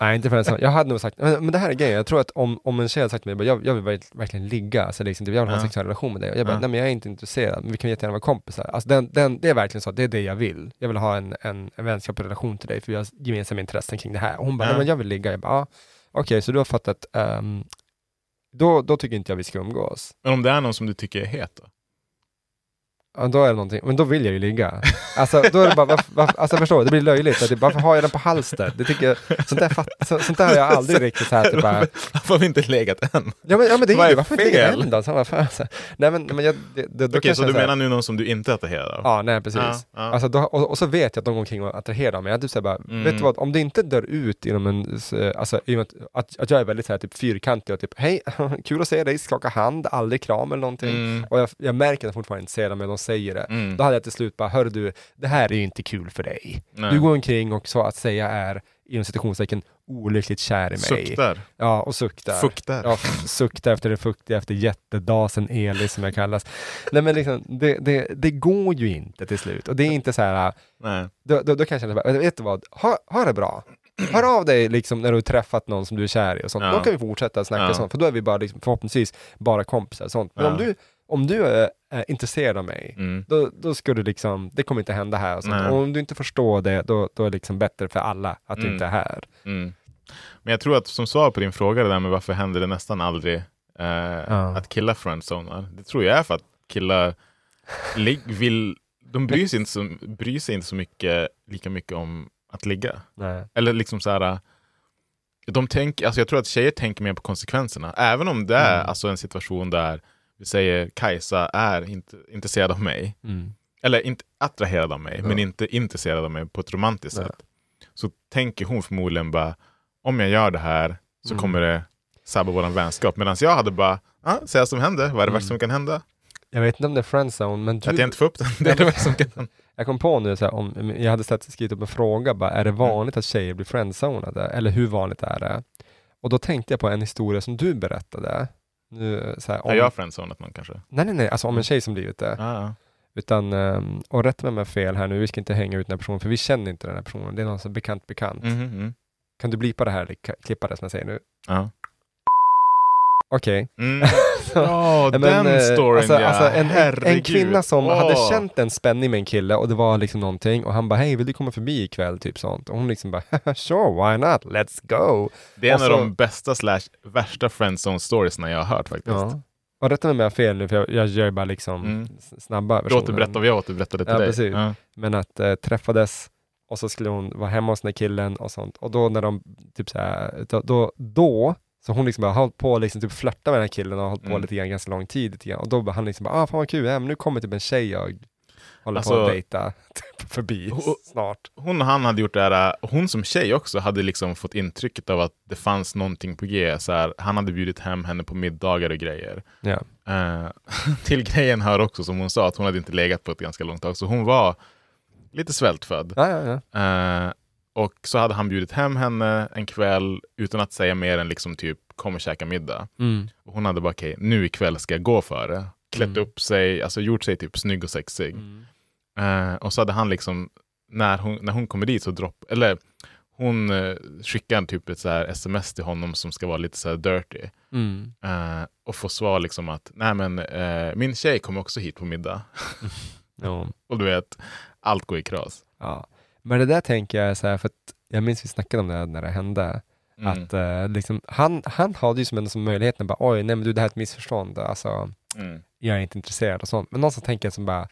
Speaker 7: Nej, inte friendzone. Jag hade nog sagt, men, men det här är grejen, jag tror att om, om en tjej hade sagt till mig, jag, jag vill verk- verkligen ligga, alltså liksom, jag vill ha en
Speaker 8: Ja.
Speaker 7: sexuell relation med dig, och jag bara, nej men jag är inte intresserad, men vi kan jättegärna vara kompisar. Alltså den, den, det är verkligen så, det är det jag vill. Jag vill ha en, en, en vänskaplig relation till dig, för vi har gemensamma intressen kring det här. Och hon bara, nej men jag vill ligga. Jag bara, ah, okej, så du har fattat, ehm, då, då tycker inte jag vi ska umgås.
Speaker 8: Men om det är någon som du tycker är het då?
Speaker 7: Ja, då är det någonting, men då vill jag ju ligga. Alltså, då är det bara, varför, varför, alltså förstår du, det blir löjligt. Att det, varför har jag den på halster? Det tycker jag, sånt, där fatt, så, sånt där har jag aldrig riktigt så här, typ bara,
Speaker 8: Varför har vi inte legat än?
Speaker 7: ja men, ja, men det är ju, varför inte ligga
Speaker 8: fel?
Speaker 7: än då? Så, fan, så. Nej men, men jag, det, det, då
Speaker 8: Okej, så
Speaker 7: kanske
Speaker 8: du
Speaker 7: jag
Speaker 8: menar nu någon som du inte av?
Speaker 7: Ja, nej precis.
Speaker 8: Ja, ja.
Speaker 7: Alltså, då, och, och så vet jag att de går omkring och attraherar mig. Jag typ säger bara,
Speaker 8: Mm.
Speaker 7: vet du vad, om det inte dör ut inom en, alltså i och med att, att, jag är väldigt så här, typ fyrkantig och typ, hej, kul att se dig, skaka hand, aldrig kram eller någonting.
Speaker 8: Mm.
Speaker 7: Och jag, jag märker att de fortfarande är intresserade av mig, de säger det.
Speaker 8: Mm.
Speaker 7: Då hade jag till slut bara, hör du, det här är ju inte kul för dig.
Speaker 8: Nej.
Speaker 7: Du går omkring och så att säga är, inom citationstecken, olyckligt kär i mig.
Speaker 8: Suktar.
Speaker 7: Ja, och suktar.
Speaker 8: Fuktar.
Speaker 7: Ja, suktar efter det fuktiga, efter jättedasen Eli som jag kallas. Nej men liksom, det, det, det går ju inte till slut. Och det är inte så här,
Speaker 8: Nej.
Speaker 7: då, då, då kan jag känna, bara, vet du vad, ha, ha det bra. Hör av dig liksom när du har träffat någon som du är kär i och sånt.
Speaker 8: Ja.
Speaker 7: Då kan vi fortsätta snacka
Speaker 8: Ja.
Speaker 7: sånt, för då är vi bara liksom, förhoppningsvis bara kompisar och sånt. Men
Speaker 8: Ja.
Speaker 7: om du, om du är, är intresserad av mig,
Speaker 8: Mm.
Speaker 7: då, då ska du liksom, det kommer inte hända här och sånt. Och om du inte förstår det, då, då är det liksom bättre för alla att du
Speaker 8: Mm.
Speaker 7: inte är här.
Speaker 8: Mm. Men jag tror att som svar på din fråga, det där med varför händer det nästan aldrig eh, att killar friendzonar. Det tror jag är för att killar vill, de bryr sig, inte så, bryr sig inte så mycket, lika mycket om att ligga.
Speaker 7: Nej.
Speaker 8: Eller liksom så här, de tänker, alltså jag tror att tjejer tänker mer på konsekvenserna. Även om det är
Speaker 7: Mm.
Speaker 8: alltså en situation där vi säger Kajsa är inte intresserad av mig.
Speaker 7: Mm.
Speaker 8: Eller inte attraherad av mig,
Speaker 7: Ja.
Speaker 8: men inte intresserad av mig på ett romantiskt
Speaker 7: Nej.
Speaker 8: sätt. Så tänker hon förmodligen bara, om jag gör det här så
Speaker 7: Mm.
Speaker 8: kommer det sabba vår vänskap. Medan jag hade bara, ah, säga som händer, vad är det värsta som kan hända?
Speaker 7: Jag vet inte om det är friendzone, men
Speaker 8: Att jag inte får upp den, det är det värsta som kan hända.
Speaker 7: Jag kom på nu, så här, om, jag hade sett, skrivit upp en fråga, bara, är det
Speaker 8: Mm.
Speaker 7: vanligt att tjejer blir friendzonade? Eller hur vanligt är det? Och då tänkte jag på en historia som du berättade. Nu, så här, om,
Speaker 8: Har jag friendzonat någon kanske?
Speaker 7: Nej, nej, nej, alltså om en tjej som blivit det.
Speaker 8: Ja, ja.
Speaker 7: Utan, ehm, och rätta mig om jag fel här nu, vi ska inte hänga ut den här personen, för vi känner inte den här personen. Det är någon som är bekant bekant.
Speaker 8: Mhm, mm.
Speaker 7: Kan du blipa det här, klippa det som jag säger nu?
Speaker 8: Ja.
Speaker 7: Okej.
Speaker 8: Mm. Ja,
Speaker 7: Men,
Speaker 8: den
Speaker 7: eh,
Speaker 8: storyn
Speaker 7: alltså,
Speaker 8: ja.
Speaker 7: alltså en, en, en kvinna som
Speaker 8: Åh.
Speaker 7: hade känt en spänning med en kille och det var liksom någonting och han bara hej vill du komma förbi ikväll typ sånt och hon liksom bara sure why not let's go.
Speaker 8: Det är en
Speaker 7: Och
Speaker 8: av
Speaker 7: så-
Speaker 8: de bästa slash värsta friendzone storiesna jag har hört faktiskt.
Speaker 7: Ja. Och rätta mig om jag har fel nu för jag, jag gör bara liksom
Speaker 8: Mm.
Speaker 7: snabba
Speaker 8: Du återberättar vad jag återberättade till
Speaker 7: Ja,
Speaker 8: dig.
Speaker 7: precis.
Speaker 8: Ja.
Speaker 7: Men att eh, träffades och så skulle hon vara hemma hos den här killen och sånt och då när de typ så här, då, då så hon liksom bara har hållit på och liksom typ flörta med den här killen och har hållit på
Speaker 8: Mm.
Speaker 7: lite grann ganska lång tid lite grann. och då bara han liksom bara ah fan vad kul, ja, men nu kommer typ en tjej jag håller på
Speaker 8: Alltså-
Speaker 7: att dejta typ, förbi
Speaker 8: Och-
Speaker 7: snart.
Speaker 8: Hon och han hade gjort det här, hon som tjej också hade liksom fått intrycket av att det fanns någonting på G. Så här, han hade bjudit hem henne på middagar och grejer.
Speaker 7: Ja.
Speaker 8: Eh, till grejen hör också som hon sa att hon hade inte legat på ett ganska långt tag. Så hon var lite svältfödd.
Speaker 7: Ja, ja, ja.
Speaker 8: Eh, och så hade han bjudit hem henne en kväll utan att säga mer än liksom typ kom och käka middag.
Speaker 7: Mm.
Speaker 8: Och hon hade bara okej, nu ikväll ska jag gå för det. Klätt
Speaker 7: Mm.
Speaker 8: upp sig, alltså gjort sig typ snygg och sexig. Eh, och så hade han liksom, när hon, när hon kommer dit så dropp, eller hon uh, skickar typ ett så här sms till honom som ska vara lite så här dirty.
Speaker 7: Mm.
Speaker 8: Eh, och får svar liksom att, nej men min tjej kommer också hit på middag.
Speaker 7: Ja.
Speaker 8: och du vet, allt går i kras.
Speaker 7: Ja. Men det där tänker jag så här, för att jag minns vi snackade om det när det hände.
Speaker 8: Mm.
Speaker 7: Att eh, liksom, han, han hade ju som ändå som möjligheten bara oj, nej men du det här är ett missförstånd. Alltså,
Speaker 8: Mm.
Speaker 7: jag är inte intresserad och sånt. Men någonstans tänker jag som bara,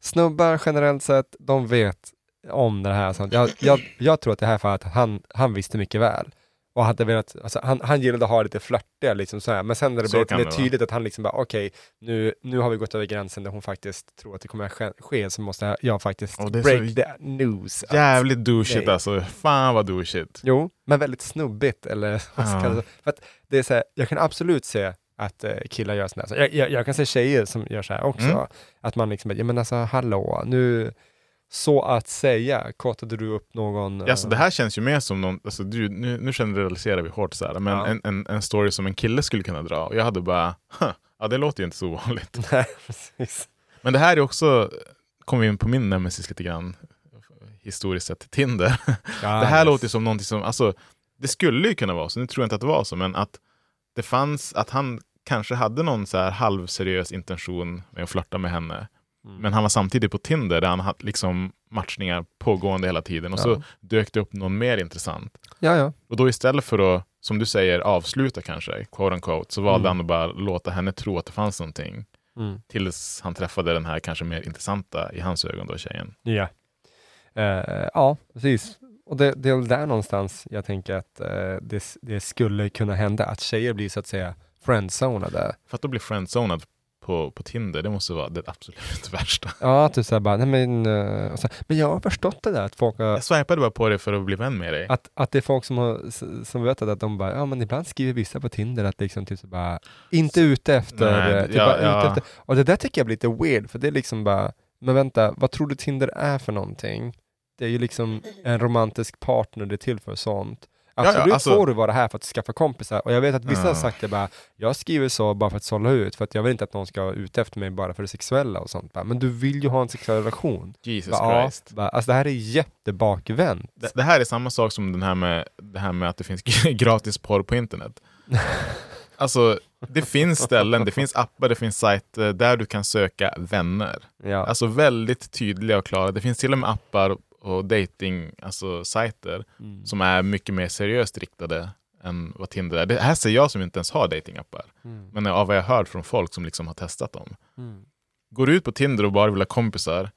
Speaker 7: snubbar generellt sett, de vet om det här. Sånt. Jag, jag, jag tror att det här att han, han visste mycket väl. Och hade velat, alltså, han, han gillade att ha lite flörtiga liksom så här. Men sen när det
Speaker 8: Så
Speaker 7: blev lite mer tydligt att han liksom bara okej, nu, nu har vi gått över gränsen där hon faktiskt tror att det kommer att ske- ske, så måste jag faktiskt
Speaker 8: är
Speaker 7: break the news. att-
Speaker 8: Jävligt douchigt
Speaker 7: Nej.
Speaker 8: alltså. Fan vad douchigt.
Speaker 7: Jo, men väldigt snubbigt. Eller,
Speaker 8: Ja.
Speaker 7: för det är så här, jag kan absolut se att eh, killar gör sådär. Så jag, jag, jag kan se tjejer som gör så här också.
Speaker 8: Mm.
Speaker 7: Att man liksom, ja men alltså hallå, nu, så att säga, kortade du upp någon...
Speaker 8: Ja, alltså,
Speaker 7: eh,
Speaker 8: det här känns ju mer som någon, alltså, du, nu, nu generaliserar vi hårt så här, men
Speaker 7: Ja.
Speaker 8: en, en, en story som en kille skulle kunna dra. Och jag hade bara, "Huh, ja det låter ju inte så vanligt.
Speaker 7: Nej, precis.
Speaker 8: Men det här är också, kommer vi in på min nemesis lite grann, historiskt sett, Tinder.
Speaker 7: Ja,
Speaker 8: det här
Speaker 7: yes.
Speaker 8: låter som någonting som, alltså, det skulle ju kunna vara så, nu tror jag inte att det var så, men att det fanns, att han kanske hade någon så här halvseriös intention med att flörta med henne.
Speaker 7: Mm.
Speaker 8: Men han var samtidigt på Tinder där han hade liksom matchningar pågående hela tiden och
Speaker 7: Ja.
Speaker 8: så dök det upp någon mer intressant.
Speaker 7: Ja, ja.
Speaker 8: Och då istället för att, som du säger, avsluta kanske, quote unquote, så valde
Speaker 7: Mm.
Speaker 8: han att bara låta henne tro att det fanns någonting.
Speaker 7: Mm.
Speaker 8: Tills han träffade den här kanske mer intressanta i hans ögon då tjejen.
Speaker 7: Ja. Eh, ja, precis. Och det, det är väl där någonstans jag tänker att eh, det, det skulle kunna hända, att tjejer blir så att säga friendzonade.
Speaker 8: För att då bli friendzonad på, på Tinder, det måste vara det absolut värsta.
Speaker 7: Ja, att du säger bara, nej men, eh, så, men jag har förstått det där att folk har,
Speaker 8: Jag swipade bara på det för att bli vän med dig.
Speaker 7: att, att det är folk som har, som vet att de bara, ja men ibland skriver vissa på Tinder att liksom typ så bara, inte ute efter,
Speaker 8: Nej,
Speaker 7: eh, typ
Speaker 8: ja,
Speaker 7: bara ute
Speaker 8: ja.
Speaker 7: efter. Och det där tycker jag blir lite weird, för det är liksom bara, men vänta, vad tror du Tinder är för någonting? Det är ju liksom en romantisk partner det är till för sånt.
Speaker 8: Ja,
Speaker 7: Absolut
Speaker 8: alltså-
Speaker 7: får du vara här för att skaffa kompisar, och jag vet att vissa har
Speaker 8: Ja.
Speaker 7: sagt det bara, jag skriver så bara för att sålla ut, för att jag vill inte att någon ska vara ute efter mig bara för det sexuella och sånt. Bara, men du vill ju ha en sexuell relation.
Speaker 8: Jesus
Speaker 7: Bara, ja,
Speaker 8: Christ.
Speaker 7: bara, alltså det här är jättebakvänt.
Speaker 8: Det, det här är samma sak som den här med, det här med att det finns gratis porr på internet. Alltså, det finns ställen, det finns appar, det finns sajter där du kan söka vänner.
Speaker 7: Ja.
Speaker 8: Alltså väldigt tydliga och klara. Det finns till och med appar och dating, alltså sajter
Speaker 7: Mm.
Speaker 8: som är mycket mer seriöst riktade än vad Tinder är. Det här ser jag som inte ens har datingappar.
Speaker 7: Mm.
Speaker 8: Men av vad jag hört från folk som liksom har testat dem.
Speaker 7: Mm.
Speaker 8: Går du ut på Tinder och bara vill ha kompisar,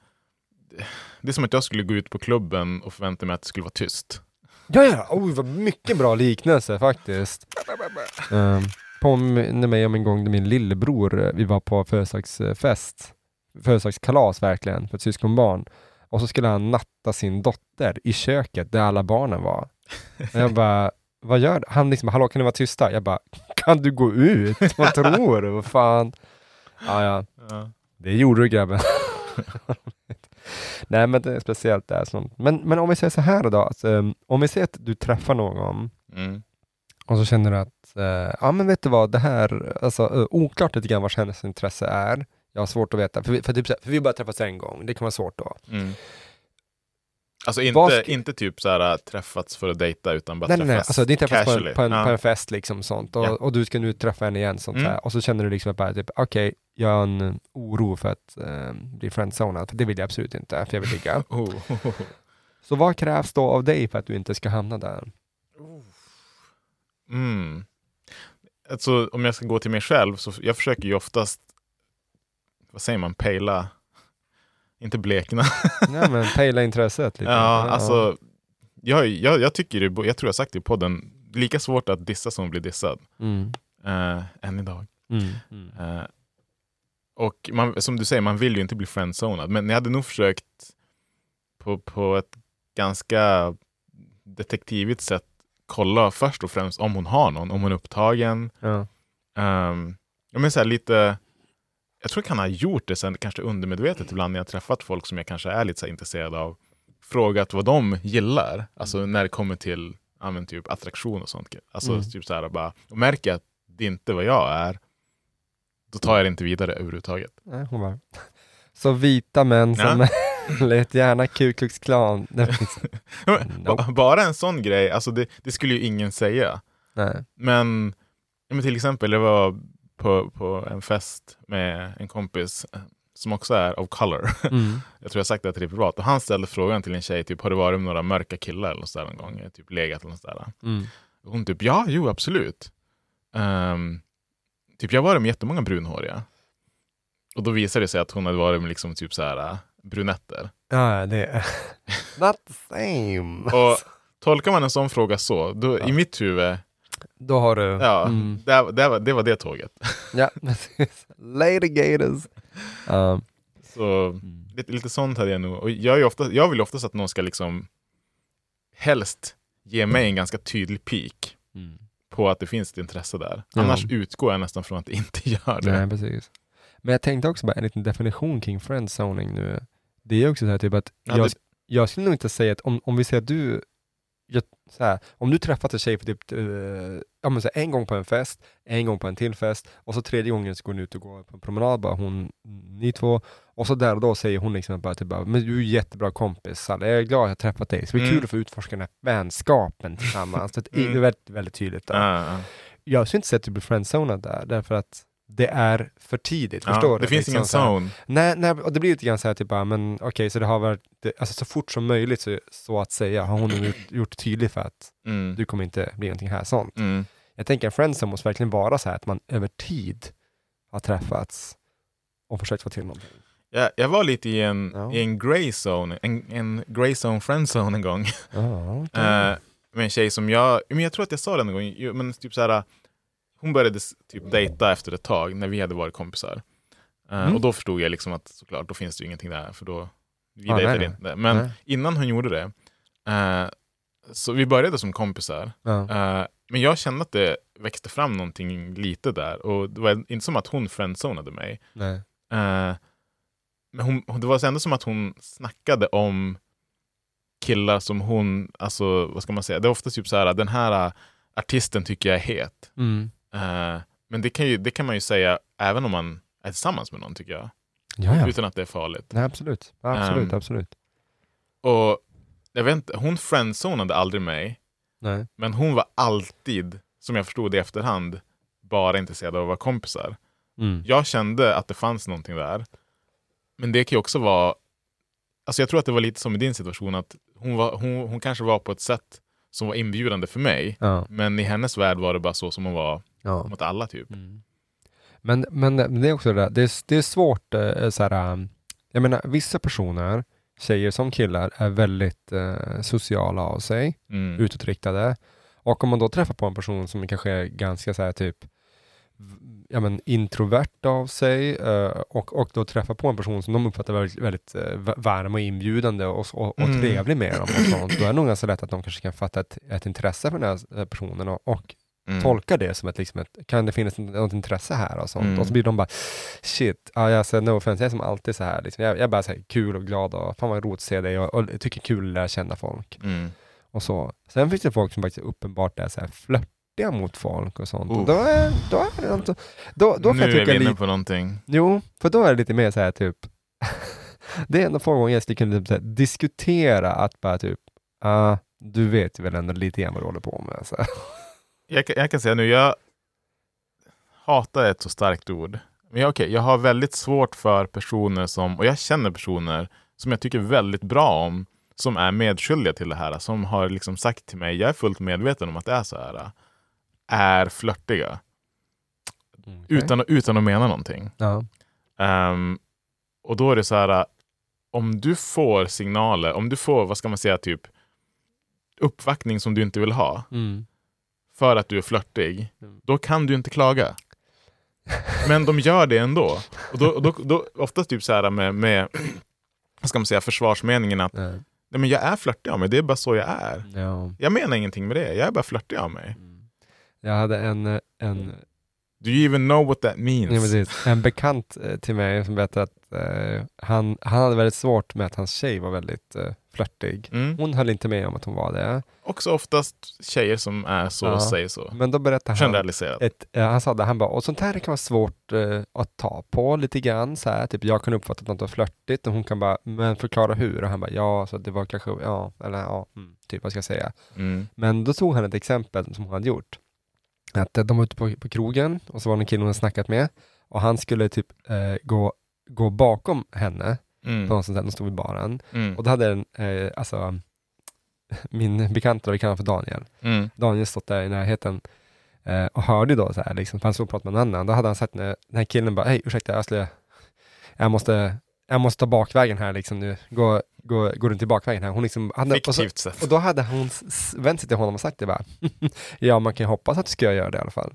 Speaker 8: det är som att jag skulle gå ut på klubben och förvänta mig att det skulle vara tyst.
Speaker 7: Ja, ja, oj vad mycket bra liknelse faktiskt. Um, påminner mig om en gång när min lillebror, eh, vi var på födelsedagsfest, födelsedagskalas verkligen, för ett syskonbarn. Och så skulle han natta sin dotter i köket där alla barnen var. Och jag bara, vad gör du? Han liksom, hallå kan ni vara tysta? Jag bara, kan du gå ut? Vad tror du? Vad fan? Ja, ja.
Speaker 8: Ja.
Speaker 7: Det gjorde du grabben. Nej men det är speciellt där. Sånt. Men, men om vi säger så här då, att, um, om vi säger att du träffar någon
Speaker 8: Mm.
Speaker 7: och så känner du att, eh, ja men vet du vad, det här, alltså uh, oklart lite grann vad hennes intresse är. Jag har svårt att veta, för vi, för typ, för vi bara träffats en gång, det kan vara svårt då.
Speaker 8: Mm. Alltså inte,
Speaker 7: ska-
Speaker 8: inte typ så här träffats för att dejta utan bara
Speaker 7: Nej nej nej,
Speaker 8: träffas
Speaker 7: alltså det är träffats på en,
Speaker 8: casually.
Speaker 7: på, en,
Speaker 8: Ja.
Speaker 7: på en fest liksom sånt och,
Speaker 8: Ja.
Speaker 7: och du ska nu träffa henne igen sånt
Speaker 8: Mm.
Speaker 7: och så känner du liksom att bara typ, okej, jag har en eh, oro för att eh, bli friendzonad, för det vill jag absolut inte, för jag vill ligga.
Speaker 8: Oh.
Speaker 7: Så vad krävs då av dig för att du inte ska hamna där?
Speaker 8: Mm. Alltså, om jag ska gå till mig själv, så jag försöker ju oftast, vad säger man, pejla, inte blekna.
Speaker 7: Nej men pejla intresset lite.
Speaker 8: ja, alltså, jag, jag, jag tycker, det, jag tror jag sagt det i podden, lika svårt att dissa som att bli dissad.
Speaker 7: Mm.
Speaker 8: Uh, än idag.
Speaker 7: Mm. Mm.
Speaker 8: Eh, och man, som du säger, man vill ju inte bli friendzonad. Men jag hade nog försökt på, på ett ganska detektivigt sätt kolla först och främst om hon har någon, om hon är upptagen.
Speaker 7: Ja.
Speaker 8: Um, jag menar så här, lite, jag tror jag kan ha gjort det sen, kanske undermedvetet ibland när jag träffat folk som jag kanske är lite så intresserad av. Frågat vad de gillar, alltså när det kommer till ja, typ attraktion och sånt. Alltså
Speaker 7: Mm.
Speaker 8: typ så här, bara, och märker att det inte är vad jag är, då tar jag det inte vidare överhuvudtaget.
Speaker 7: Nej, hon bara. Så vita män som lät gärna Ku Klux Klan. Nope.
Speaker 8: Bara en sån grej, alltså det, det skulle ju ingen säga.
Speaker 7: Nej.
Speaker 8: Men, ja, men till exempel, jag var på, på en fest med en kompis eh, som också är of color.
Speaker 7: Mm.
Speaker 8: Jag tror jag sagt det till dig privat. Och han ställde frågan till en tjej, typ, har du varit med några mörka killar eller sådär någon gång? Typ legat eller något sådär.
Speaker 7: Mm.
Speaker 8: Och hon typ, ja, jo absolut. Ehm, typ, jag har varit med jättemånga brunhåriga. Och då visade det sig att hon hade varit med liksom typ så här äh, brunetter.
Speaker 7: Ja, det är not the same.
Speaker 8: Och tolkar man en sån fråga så, då, i mitt huvud,
Speaker 7: Då har du...
Speaker 8: ja,
Speaker 7: Mm.
Speaker 8: det, det, var, det var det tåget.
Speaker 7: Ja, precis. Lady Gators. Um,
Speaker 8: Så lite, lite sånt hade jag nog. Och jag, är ofta, jag vill oftast att någon ska liksom helst ge mig en ganska tydlig peak
Speaker 7: Mm.
Speaker 8: på att det finns ett intresse där. Annars utgår jag nästan från att det inte gör det.
Speaker 7: nej, precis. Men jag tänkte också bara en liten definition kring friendzoning nu. Det är också så här typ att
Speaker 8: Ja,
Speaker 7: jag,
Speaker 8: det-
Speaker 7: jag skulle nog inte säga att om, om vi säger att du jag, så här, om du träffat en tjej för typ eh, ja, men så här, en gång på en fest, en gång på en till fest och så tredje gången så går ni ut och går på en promenad, bara hon, ni två och så där och då säger hon liksom bara typ bara, men du är jättebra kompis, Sally. jag är glad att jag träffat dig, så det blir
Speaker 8: Mm.
Speaker 7: kul att få utforska den här vänskapen tillsammans. Så det är
Speaker 8: Mm.
Speaker 7: väldigt, väldigt tydligt.
Speaker 8: Ja, ja.
Speaker 7: Jag skulle inte säga att du blir friendzonad där, därför att det är för tidigt,
Speaker 8: Ja,
Speaker 7: förstår
Speaker 8: det
Speaker 7: du?
Speaker 8: finns
Speaker 7: Liksom
Speaker 8: ingen zone.
Speaker 7: Nej, nej, och det blir lite grann så här typ men okej, så det har varit, det, alltså så fort som möjligt så, så att säga har hon gjort, gjort tydligt för att
Speaker 8: Mm.
Speaker 7: du kommer inte bli någonting här sånt.
Speaker 8: Mm.
Speaker 7: Jag tänker en friendzone måste verkligen vara så här att man över tid har träffats och försökt få till någonting.
Speaker 8: Jag, jag var lite i en, i en grey zone, en, en grey zone friendzone en gång.
Speaker 7: Ja, okej.
Speaker 8: Eh, med en tjej som jag, men jag tror att jag sa det en gång, men typ så här, hon började typ dejta efter ett tag när vi hade varit kompisar. Eh,
Speaker 7: Mm.
Speaker 8: Och då förstod jag liksom att såklart, då finns det ju ingenting där, för då, vi
Speaker 7: Ah,
Speaker 8: dejtade
Speaker 7: nej,
Speaker 8: inte. Men
Speaker 7: nej.
Speaker 8: innan hon gjorde det, eh, så vi började som kompisar.
Speaker 7: Ja.
Speaker 8: Eh, men jag kände att det växte fram någonting lite där. Och det var inte som att hon friendzonade mig.
Speaker 7: Nej.
Speaker 8: Men hon, det var ändå som att hon snackade om killar som hon, alltså vad ska man säga, det är ofta typ så här, den här artisten tycker jag är het.
Speaker 7: Mm.
Speaker 8: Eh, men det kan, ju, det kan man ju säga även om man är tillsammans med någon tycker jag.
Speaker 7: Ja, ja.
Speaker 8: Utan att det är farligt.
Speaker 7: Nej, absolut. Absolut,
Speaker 8: Ehm,
Speaker 7: absolut.
Speaker 8: Och jag vet inte, hon friendzonade aldrig mig.
Speaker 7: Nej.
Speaker 8: Men hon var alltid, som jag förstod i efterhand, bara intresserad av att vara kompisar.
Speaker 7: Mm.
Speaker 8: Jag kände att det fanns någonting där. Men det kan ju också vara... Alltså jag tror att det var lite som i din situation, att hon, var, hon, hon kanske var på ett sätt som var inbjudande för mig.
Speaker 7: Ja.
Speaker 8: Men i hennes värld var det bara så som hon var
Speaker 7: Ja.
Speaker 8: mot alla typ.
Speaker 7: Men, men men det är också det där, det är, det är svårt eh, så här, um, jag menar vissa personer, tjejer som killar, är väldigt eh, sociala av sig,
Speaker 8: Mm.
Speaker 7: utåtriktade. Och om man då träffar på en person som kanske är ganska så här typ ja, men introvert av sig eh, och, och då träffar på en person som de uppfattar väldigt, väldigt eh, v- varm och inbjudande och, och, och
Speaker 8: Mm.
Speaker 7: trevlig med dem och sånt, då är det nog ganska lätt att de kanske kan fatta ett, ett intresse för den här eh, personen och, och
Speaker 8: Mm.
Speaker 7: tolka det som ett, liksom ett, kan det finnas något intresse här och sånt?
Speaker 8: Mm.
Speaker 7: Och så blir de bara, shit, ja, jag säger no offense, jag är som alltid så här, liksom, jag, jag är bara så här kul och glad och fan vad roligt att se dig och, och tycker kul att lära känna folk.
Speaker 8: Mm.
Speaker 7: Och så. Sen finns det folk som faktiskt uppenbart är så här flörtiga mot folk och sånt. Och då är, då är det inte, då, då kan
Speaker 8: nu
Speaker 7: jag
Speaker 8: är
Speaker 7: tycka
Speaker 8: vi inne
Speaker 7: lite,
Speaker 8: på någonting.
Speaker 7: jo, för då är det lite mer så här typ, det är ändå få gånger jag skulle kunna typ, här, diskutera att bara typ, ah, du vet väl ändå lite grann vad du håller på med. Så.
Speaker 8: Jag, kan- jag kan säga nu, jag hatar ett så starkt ord. Men jag, okej, jag har väldigt svårt för personer som, och jag känner personer som jag tycker väldigt bra om, som är medskyldiga till det här, som har liksom sagt till mig, jag är fullt medveten om att det är så här, är flörtiga. Utan, utan att mena någonting.
Speaker 7: Ja.
Speaker 8: Ehm, och då är det så här, om du får signaler, om du får, vad ska man säga, typ uppvaktning som du inte vill ha,
Speaker 7: Mm.
Speaker 8: för att du är flörtig, då kan du inte klaga. Men de gör det ändå. Och då, då, då, oftast typ så här med, med vad ska man säga, försvarsmeningen att
Speaker 7: Nej.
Speaker 8: Nej, men jag är flörtig av mig, det är bara så jag är.
Speaker 7: Ja.
Speaker 8: Jag menar ingenting med det, jag är bara flörtig av mig.
Speaker 7: Jag hade en, eh, en,
Speaker 8: Do you even know what that means?
Speaker 7: ja, en bekant eh, till mig som berättade att eh, han, han hade väldigt svårt med att hans tjej var väldigt eh, flörtig.
Speaker 8: Mm.
Speaker 7: Hon höll inte med om att hon var det.
Speaker 8: Också oftast tjejer som är så,
Speaker 7: Ja.
Speaker 8: säger så.
Speaker 7: Men då berättade han, ett, eh, han sa det, han bara, och sånt här kan vara svårt eh, att ta på lite grann. Så här, typ, jag kan uppfatta att något var flörtigt och hon kan bara, men förklara hur? Och han bara, ja, så det var kanske, ja, eller ja, mm, typ vad ska jag säga.
Speaker 8: Mm.
Speaker 7: Men då tog han ett exempel som hon hade gjort. Att eh, de var ute på, på krogen och så var det en kille hon hade snackat med och han skulle typ eh, gå, gå bakom henne
Speaker 8: Mm.
Speaker 7: på något sätt, de stod vid baren.
Speaker 8: Mm.
Speaker 7: Och då hade en, eh, alltså, min bekanta, vi kallar för Daniel,
Speaker 8: Mm.
Speaker 7: Daniel stått där i närheten eh, och hörde då så här, liksom, för han stod och pratade med någon annan. Då hade han sagt när den här killen bara, hej ursäkta, jag, skulle, jag, måste, jag måste ta bakvägen här liksom nu, gå, gå, gå runt i bakvägen här. Hon liksom, hade, och, så,
Speaker 8: sätt.
Speaker 7: och då hade hon vänt sig till honom och sagt det bara, ja man kan ju hoppas att du ska göra det i alla fall.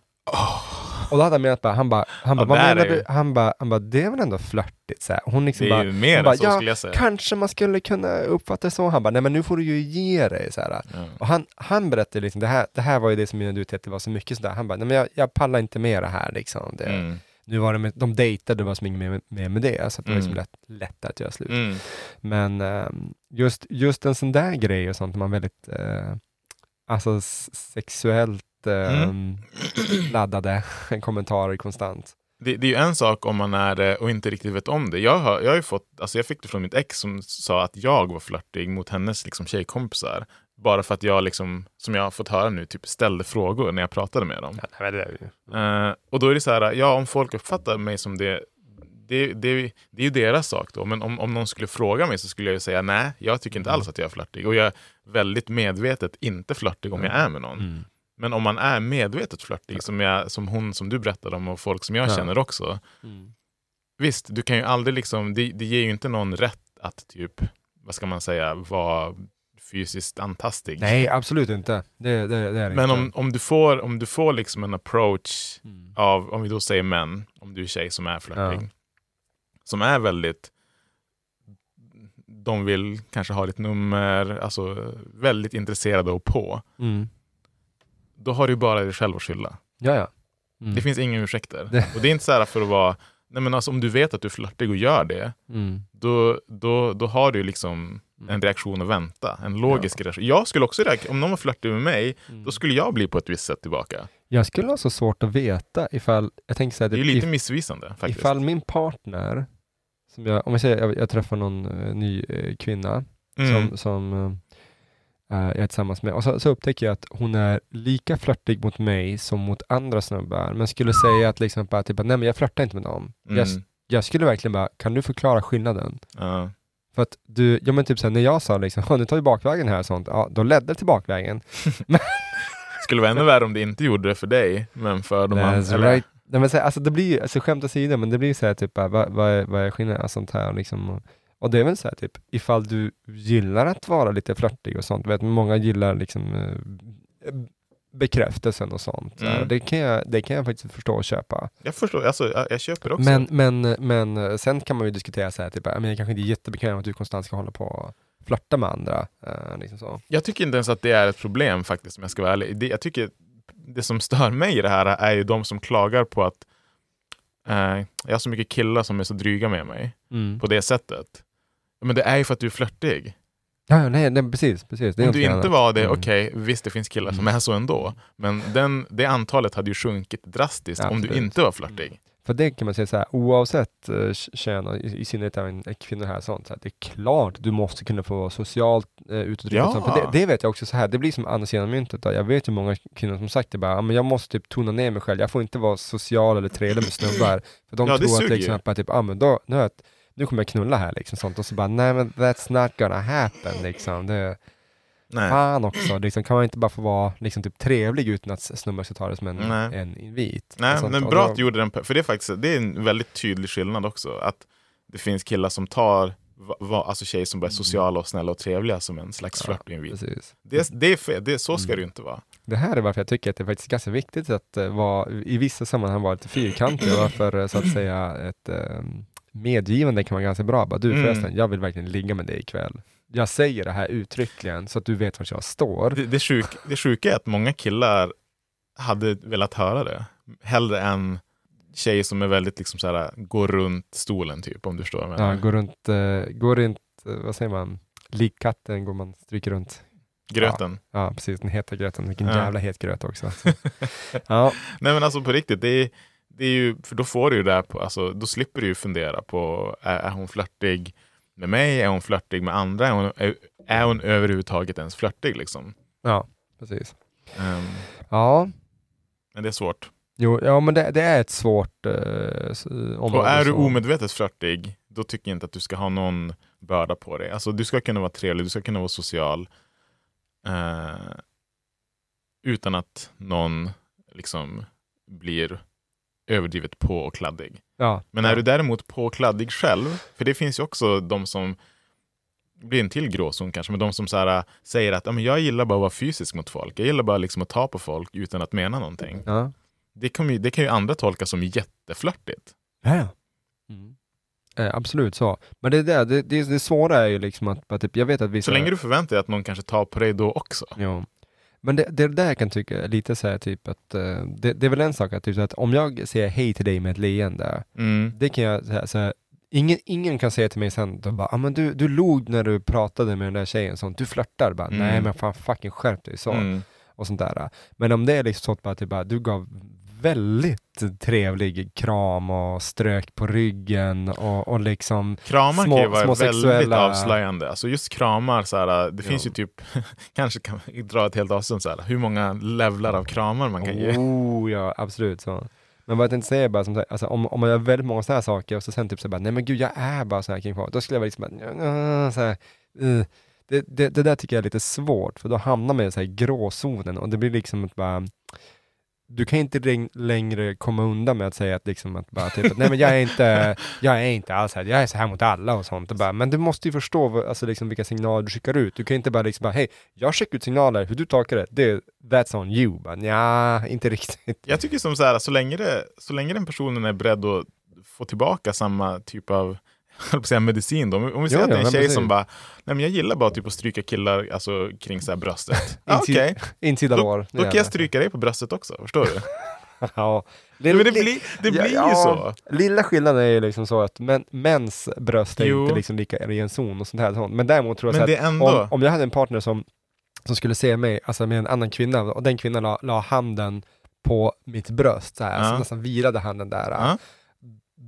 Speaker 7: Och då hade han menat bara, han bara, han bara,
Speaker 8: Ja,
Speaker 7: vad du? Han bara, han bara, det är väl ändå flörtigt så här. Hon liksom
Speaker 8: Det är
Speaker 7: bara,
Speaker 8: ju mer
Speaker 7: hon
Speaker 8: än
Speaker 7: bara,
Speaker 8: så
Speaker 7: ja,
Speaker 8: skulle jag säga.
Speaker 7: kanske man skulle kunna uppfatta det så. Han bara, nej men nu får du ju ge dig. Så här.
Speaker 8: Ja.
Speaker 7: Och han, han berättade liksom, det här, det här var ju det som mynnade ut till att det var så mycket sådär. Han bara, nej men jag, jag pallar inte med det här liksom. Det,
Speaker 8: Mm.
Speaker 7: Nu var det med, de dejtade, det var som inget mer med, med det, så det var liksom
Speaker 8: Mm.
Speaker 7: lätt, lättare att göra slut.
Speaker 8: Mm.
Speaker 7: Men ehm, just, just en sån där grej och sånt, man väldigt eh, alltså sexuellt
Speaker 8: Mm.
Speaker 7: ehm, laddade kommentarer konstant.
Speaker 8: Det, det är ju en sak om man är det och inte riktigt vet om det. Jag har, jag har fått, alltså jag fick det från mitt ex som sa att jag var flörtig mot hennes liksom tjejkompisar. Bara för att jag, liksom, som jag har fått höra nu, typ ställde frågor när jag pratade med dem. Eh, och då är det så här, ja om folk uppfattar mig som det, det, det, det är ju deras sak då. Men om, om någon skulle fråga mig så skulle jag ju säga nej, jag tycker inte alls att jag är flörtig. Och jag är väldigt medvetet inte flörtig om jag är med någon.
Speaker 7: Mm.
Speaker 8: Men om man är medvetet flörtig, som, jag, som hon som du berättade om och folk som jag
Speaker 7: Ja.
Speaker 8: känner också,
Speaker 7: Mm.
Speaker 8: visst, du kan ju aldrig liksom, det, det ger ju inte någon rätt att typ, vad ska man säga, vara fysiskt antastig.
Speaker 7: Nej, absolut inte. Det, det, det är
Speaker 8: Men
Speaker 7: inte.
Speaker 8: om, om du får, om du får liksom en approach
Speaker 7: Mm.
Speaker 8: av, om vi då säger män, om du är tjej som är flörtig,
Speaker 7: Ja.
Speaker 8: som är väldigt, de vill kanske ha ditt nummer, alltså väldigt intresserade och på,
Speaker 7: Mm.
Speaker 8: då har du bara dig själv att skylla.
Speaker 7: Ja, ja. Mm.
Speaker 8: Det finns inga ursäkter.
Speaker 7: Det-
Speaker 8: Och det är inte så här för att vara, nej men alltså om du vet att du är flörtig och gör det,
Speaker 7: Mm.
Speaker 8: då, då, då har du liksom en reaktion att vänta. En logisk reaktion. Jag skulle också reagera, om någon var flörtig med mig,
Speaker 7: Mm.
Speaker 8: då skulle jag bli på ett visst sätt tillbaka.
Speaker 7: Jag skulle ha så svårt att veta ifall, jag tänker så här,
Speaker 8: Det är ju
Speaker 7: if-
Speaker 8: lite missvisande faktiskt.
Speaker 7: Ifall min partner, som jag, om jag säger jag, jag träffar någon eh, ny eh, kvinna
Speaker 8: Mm.
Speaker 7: som, som eh, jag är tillsammans med och så, så upptäcker jag att hon är lika flörtig mot mig som mot andra snubbar men skulle säga att liksom bara, typ, nej men jag flörtar inte med dem. Jag,
Speaker 8: Mm.
Speaker 7: jag skulle verkligen bara, kan du förklara skillnaden?
Speaker 8: Ja.
Speaker 7: För att du, ja men typ såhär, när jag sa liksom, "Ja, nu tar vi bakvägen här och sånt, ja då ledde det till bakvägen.
Speaker 8: Skulle vara ännu värre om det inte gjorde det för dig, men för de andra.
Speaker 7: right. Nej, men så, här, alltså det blir ju, alltså skämt åsido, men det blir så här typ, vad, vad, är, vad är skillnaden? Sånt här liksom. Och, och det är väl så här typ, ifall du gillar att vara lite flörtig och sånt, vet, många gillar liksom eh, bekräftelsen och sånt.
Speaker 8: Mm.
Speaker 7: Det, kan jag, det kan jag faktiskt förstå och köpa.
Speaker 8: Jag förstår, alltså, jag, jag köper också.
Speaker 7: Men, men, men eh, sen kan man ju diskutera så här, typ, ja, men jag kanske inte är jättebekväm att du konstant ska hålla på och flörta med andra. Eh, liksom så.
Speaker 8: Jag tycker inte ens att det är ett problem faktiskt, om jag ska vara ärlig. Det, jag tycker det som stör mig i det här är ju de som klagar på att eh, jag har så mycket killar som är så dryga med mig
Speaker 7: Mm.
Speaker 8: på det sättet. Men det är ju för att du är flörtig.
Speaker 7: Ja, ja, nej, nej, precis, precis.
Speaker 8: Om du inte
Speaker 7: annat.
Speaker 8: var det,
Speaker 7: Mm.
Speaker 8: okej, visst det finns killar som är så ändå. Men den, det antalet hade ju sjunkit drastiskt om du inte var flörtig.
Speaker 7: För det kan man säga så här, oavsett uh, kön, och i, synnerhet även kvinnor här, sånt, så här, det är klart du måste kunna få vara socialt uh, utåtriktad.
Speaker 8: Ja.
Speaker 7: och sånt. För det, det vet jag också så här, det blir som andra sidan myntet. Jag vet ju många kvinnor som sagt det bara, "Ja, men jag måste typ tona ner mig själv, jag får inte vara social eller trevlig med snubbar. För de
Speaker 8: Ja,
Speaker 7: tror att liksom, att typ, ah, men då, nu, har jag, ett- nu kommer jag knulla här liksom sånt. Och så bara, nej men that's not gonna happen liksom. Det,
Speaker 8: Nej.
Speaker 7: Fan också, liksom, kan man inte bara få vara liksom, typ, trevlig utan att snubbar ska ta det som en,
Speaker 8: Nej.
Speaker 7: en invit?
Speaker 8: Nej,
Speaker 7: sånt.
Speaker 8: men bra
Speaker 7: då-
Speaker 8: att du gjorde den, för det är faktiskt det är en väldigt tydlig skillnad också. Att det finns killar som tar, va, va, alltså tjejer som bara är sociala och snälla och trevliga som en slags
Speaker 7: Mm. Ja,
Speaker 8: flörtinvit. Det, det är fel, det, så ska
Speaker 7: Mm.
Speaker 8: det ju inte vara.
Speaker 7: Det här är varför jag tycker att det är faktiskt ganska viktigt att uh, vara, i vissa sammanhang vara lite fyrkantig och varför eh, så att säga ett um, medgivande kan vara ganska bra. Bara, du
Speaker 8: Mm.
Speaker 7: förresten, jag vill verkligen ligga med dig ikväll. Jag säger det här uttryckligen så att du vet var jag står.
Speaker 8: Det, det, sjuk, det sjuka är att många killar hade velat höra det. Hellre än tjejer som är väldigt liksom så här, går runt stolen typ, om du förstår vad jag
Speaker 7: Ja, går runt, uh, går runt, uh, vad säger man, lik katten går man, stryker runt.
Speaker 8: Gröten.
Speaker 7: Ja, ja precis, den heta gröten. Vilken
Speaker 8: Ja.
Speaker 7: jävla het gröt också. Så. ja,
Speaker 8: Nej men alltså på riktigt, det är, det är ju, för då får du ju det här på, alltså, då slipper du ju fundera på, är, är hon flörtig med mig? Är hon flörtig med andra? Är hon, är, är hon överhuvudtaget ens flörtig liksom?
Speaker 7: ja, precis.
Speaker 8: Ehm,
Speaker 7: Ja,
Speaker 8: men det är svårt.
Speaker 7: jo, ja men det, det är ett svårt uh, område.
Speaker 8: Och är du omedvetet flörtig, då tycker jag inte att du ska ha någon börda på dig. Alltså du ska kunna vara trevlig, du ska kunna vara social. eh, utan att någon liksom blir överdrivet på och kladdig.
Speaker 7: Ja,
Speaker 8: Men är du däremot på och kladdig själv, för det finns ju också de som blir en till gråzon kanske, men de som så här, säger att "Ja, men jag gillar bara att vara fysisk mot folk. Jag gillar bara liksom att ta på folk utan att mena någonting.
Speaker 7: Ja.
Speaker 8: Det, kan ju, det kan ju andra tolka som jätteflörtigt.
Speaker 7: Ja, ja. Eh, absolut så. Men det, är det, det, det, svåra är ju liksom att, bara typ, jag vet att vissa...
Speaker 8: Så länge du förväntar dig att någon kanske tar på dig då också.
Speaker 7: Jo. Men det, det där jag kan tycka är lite så här typ att, eh, det, det är väl en sak att, typ, så att om jag säger hej till dig med ett leende,
Speaker 8: Mm.
Speaker 7: det kan jag säga så här, ingen, ingen kan säga till mig sen, de bara, ah, men du, du log när du pratade med den där tjejen, sånt, du flörtar, bara,
Speaker 8: Mm.
Speaker 7: nej men fan fucking skärp dig så.
Speaker 8: Mm.
Speaker 7: och sånt där. Men om det är liksom så att bara, typ, bara, du gav väldigt trevlig kram och strök på ryggen och, och liksom
Speaker 8: Kramar
Speaker 7: små,
Speaker 8: kan ju vara väldigt
Speaker 7: sexuella...
Speaker 8: avslöjande. Alltså just kramar, så här, det finns
Speaker 7: Ja.
Speaker 8: ju typ, kanske kan dra ett helt avstånd, så här, hur många levlar av kramar man kan ge.
Speaker 7: Oh ja, absolut så. Men vad jag tänkte säga bara, som alltså, om, om man gör väldigt många sådana här saker och så sen typ så bara, nej men gud jag är bara så här kring. Då skulle jag vara liksom bara, så här, uh. det, det, det där tycker jag är lite svårt, för då hamnar man i så här gråzonen och det blir liksom bara, du kan inte längre komma undan med att säga att liksom att bara typ, att, nej men jag är inte, jag är inte alls här, jag är så här mot alla och sånt. Och bara, men du måste ju förstå alltså liksom vilka signaler du skickar ut. Du kan inte bara liksom bara, hej, jag skickar ut signaler, hur du tolkar det, det that's on you. Bara, nja, inte riktigt.
Speaker 8: Jag tycker som så här, så länge, det, så länge den personen är beredd att få tillbaka samma typ av höll på att säga medicin då. Om vi säger
Speaker 7: Ja,
Speaker 8: att det är en tjej som bara, nej men jag gillar bara typ att stryka killar alltså, kring så här bröstet.
Speaker 7: Insid-
Speaker 8: Okej,
Speaker 7: Insida
Speaker 8: då,
Speaker 7: lår.
Speaker 8: då
Speaker 7: det
Speaker 8: kan jag stryka dig på bröstet också, förstår du?
Speaker 7: Ja.
Speaker 8: Men det
Speaker 7: li-
Speaker 8: blir, det blir
Speaker 7: ja,
Speaker 8: ju så.
Speaker 7: Lilla skillnaden är ju liksom så att män, mäns bröst är
Speaker 8: Jo.
Speaker 7: inte liksom lika ren zon och sånt här. Sånt. Men däremot tror jag att
Speaker 8: ändå...
Speaker 7: om, om jag hade en partner som, som skulle se mig alltså med en annan kvinna och den kvinnan la, la handen på mitt bröst, så här, alltså
Speaker 8: Ja.
Speaker 7: nästan virade handen där.
Speaker 8: Ja.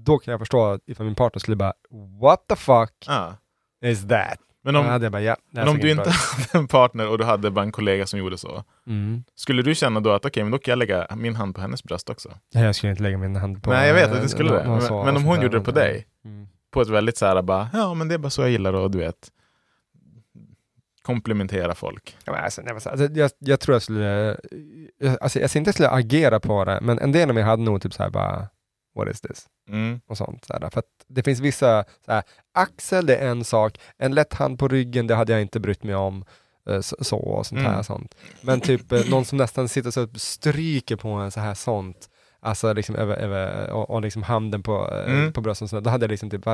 Speaker 7: Då kan jag förstå ifall min partner skulle bara What the fuck
Speaker 8: Ja.
Speaker 7: is that?
Speaker 8: Men om,
Speaker 7: jag bara, ja,
Speaker 8: men om du inte hade en partner och du hade bara en kollega som gjorde så,
Speaker 7: mm.
Speaker 8: skulle du känna då att okej, men då kan jag lägga min hand på hennes bröst också?
Speaker 7: Nej, Jag skulle inte lägga min hand på
Speaker 8: Nej, jag vet att du skulle det. Men,
Speaker 7: så-
Speaker 8: men om
Speaker 7: sånt
Speaker 8: hon gjorde det på dig,
Speaker 7: Mm.
Speaker 8: på ett väldigt så här bara, ja men det är bara så jag gillar och du vet, komplimentera folk.
Speaker 7: Ja, men alltså, nej, alltså, jag, jag tror jag skulle, jag, alltså, jag ser inte att skulle agera på det, men en del av mig hade nog typ så här bara, what is this?
Speaker 8: Mm.
Speaker 7: Och sånt. Så för att det finns vissa, så axel det är en sak, en lätt hand på ryggen det hade jag inte brytt mig om. eh, Så, så och sånt här.
Speaker 8: Mm.
Speaker 7: Sånt. Men typ eh, någon som nästan sitter så och stryker på en så här sånt, alltså liksom över, över och, och liksom handen på, eh,
Speaker 8: Mm.
Speaker 7: på bröstet, och sånt, där, då hade jag liksom typ,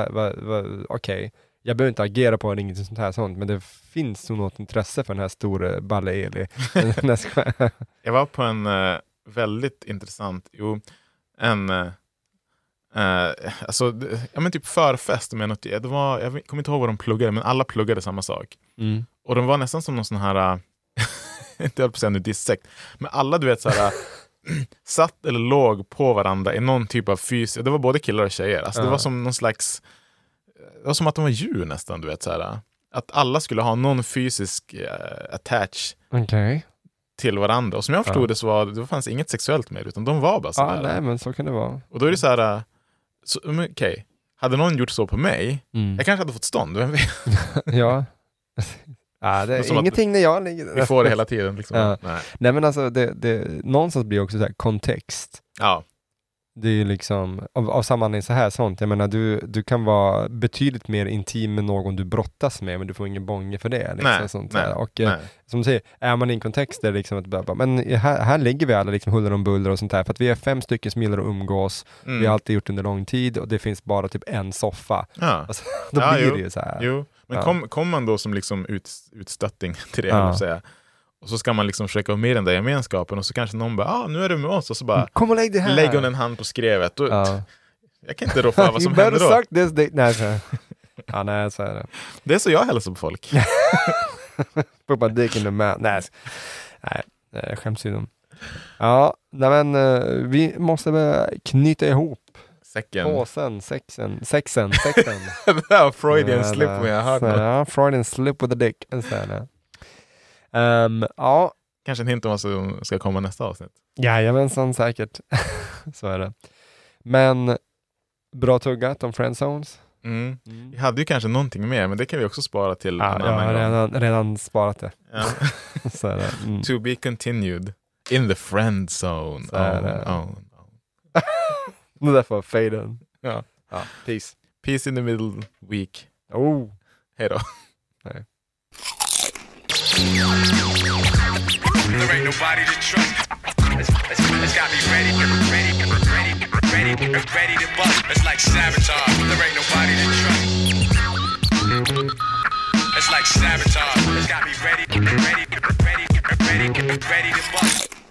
Speaker 7: okej, jag behöver inte agera på inget sånt här sånt, men det finns nog något intresse för den här stora balle Eli. Jag
Speaker 8: var på en väldigt intressant, jo, en eh, eh, alltså, ja, men typ förfest med något, det var, jag kommer inte ihåg vad de pluggade, men alla pluggade samma sak.
Speaker 7: Mm.
Speaker 8: Och de var nästan som någon sån här, äh, inte höll på att säga nu dissekt, men alla du vet så här, äh, satt eller låg på varandra i någon typ av fys, det var både killar och tjejer. Alltså, Det
Speaker 7: Ja.
Speaker 8: var som någon slags, det var som att de var djur nästan, du vet så här. Att alla skulle ha någon fysisk äh, attach
Speaker 7: Okej.
Speaker 8: till varandra. Och som jag förstod
Speaker 7: Ja.
Speaker 8: det så var det fanns inget sexuellt med det, utan de var bara
Speaker 7: Ja,
Speaker 8: sådär.
Speaker 7: nej men så kan det vara.
Speaker 8: och då är det så här, okej, hade någon gjort så på mig,
Speaker 7: Mm.
Speaker 8: jag kanske hade fått stånd, vem vet?
Speaker 7: ja. ja, det
Speaker 8: är
Speaker 7: ingenting när jag ligger
Speaker 8: Vi får det hela tiden. Liksom.
Speaker 7: Ja.
Speaker 8: Nej.
Speaker 7: Nej men alltså, det, det, någonstans blir det också så här kontext.
Speaker 8: Ja.
Speaker 7: Det är ju liksom, av, av samma anledning så här sånt, jag menar du, du kan vara betydligt mer intim med någon du brottas med, men du får ingen bånge för det. Liksom,
Speaker 8: Nej,
Speaker 7: sånt
Speaker 8: nej.
Speaker 7: Och eh,
Speaker 8: nej.
Speaker 7: som du säger, är man i en kontext där liksom att bara, men här, här ligger vi alla liksom huller om buller och sånt där, för att vi är fem stycken som gillar att umgås,
Speaker 8: Mm.
Speaker 7: vi har alltid gjort det under lång tid och det finns bara typ en soffa.
Speaker 8: Ja.
Speaker 7: Alltså, då
Speaker 8: Ja,
Speaker 7: blir
Speaker 8: jo.
Speaker 7: det ju så här.
Speaker 8: Jo, men
Speaker 7: Ja.
Speaker 8: kom, kom man då som liksom ut, utstötting till det,
Speaker 7: Ja.
Speaker 8: säga. Och så ska man liksom försöka vara med i den där gemenskapen och så kanske någon bara ah, nu är du med oss och så bara
Speaker 7: Kom och lägg det här!
Speaker 8: lägger hon en hand på skrevet. Och,
Speaker 7: Ja.
Speaker 8: Jag kan inte rå för vad som händer då.
Speaker 7: suck this dick. Nej, så. Ja, nej, så är det.
Speaker 8: Det är så jag hälsar på folk.
Speaker 7: Put my dick in the mouth. Nej, nej, nej skämtsidom. Ja, nej men eh, vi måste börja knyta ihop
Speaker 8: Säcken.
Speaker 7: påsen, sexen, sexen, sexen.
Speaker 8: Freudian slip om jag något.
Speaker 7: Ja, Freudian slip with a dick. Så är det. Ehm, ja,
Speaker 8: Kanske en hint om vad som ska komma nästa avsnitt.
Speaker 7: jajamensan säkert. så är det. Men bra tuggat om friendzones.
Speaker 8: Mm. Vi hade ju kanske någonting mer, men det kan vi också spara till
Speaker 7: Ja,
Speaker 8: en
Speaker 7: jag har
Speaker 8: annan
Speaker 7: redan, redan sparat det.
Speaker 8: Ja.
Speaker 7: så är det. Mm.
Speaker 8: to be continued. In the friend zone.
Speaker 7: Så är det.
Speaker 8: Oh, oh.
Speaker 7: Det där får faden.
Speaker 8: Ja.
Speaker 7: ja. Peace.
Speaker 8: Peace in the middle week.
Speaker 7: Oh.
Speaker 8: Hej då.
Speaker 10: There ain't nobody to trust. It's, it's, it's got me ready, ready, ready, ready, ready to bust. It's like sabotage. There ain't nobody to trust. It's like sabotage. It's got me ready, ready, ready, ready, ready to bust.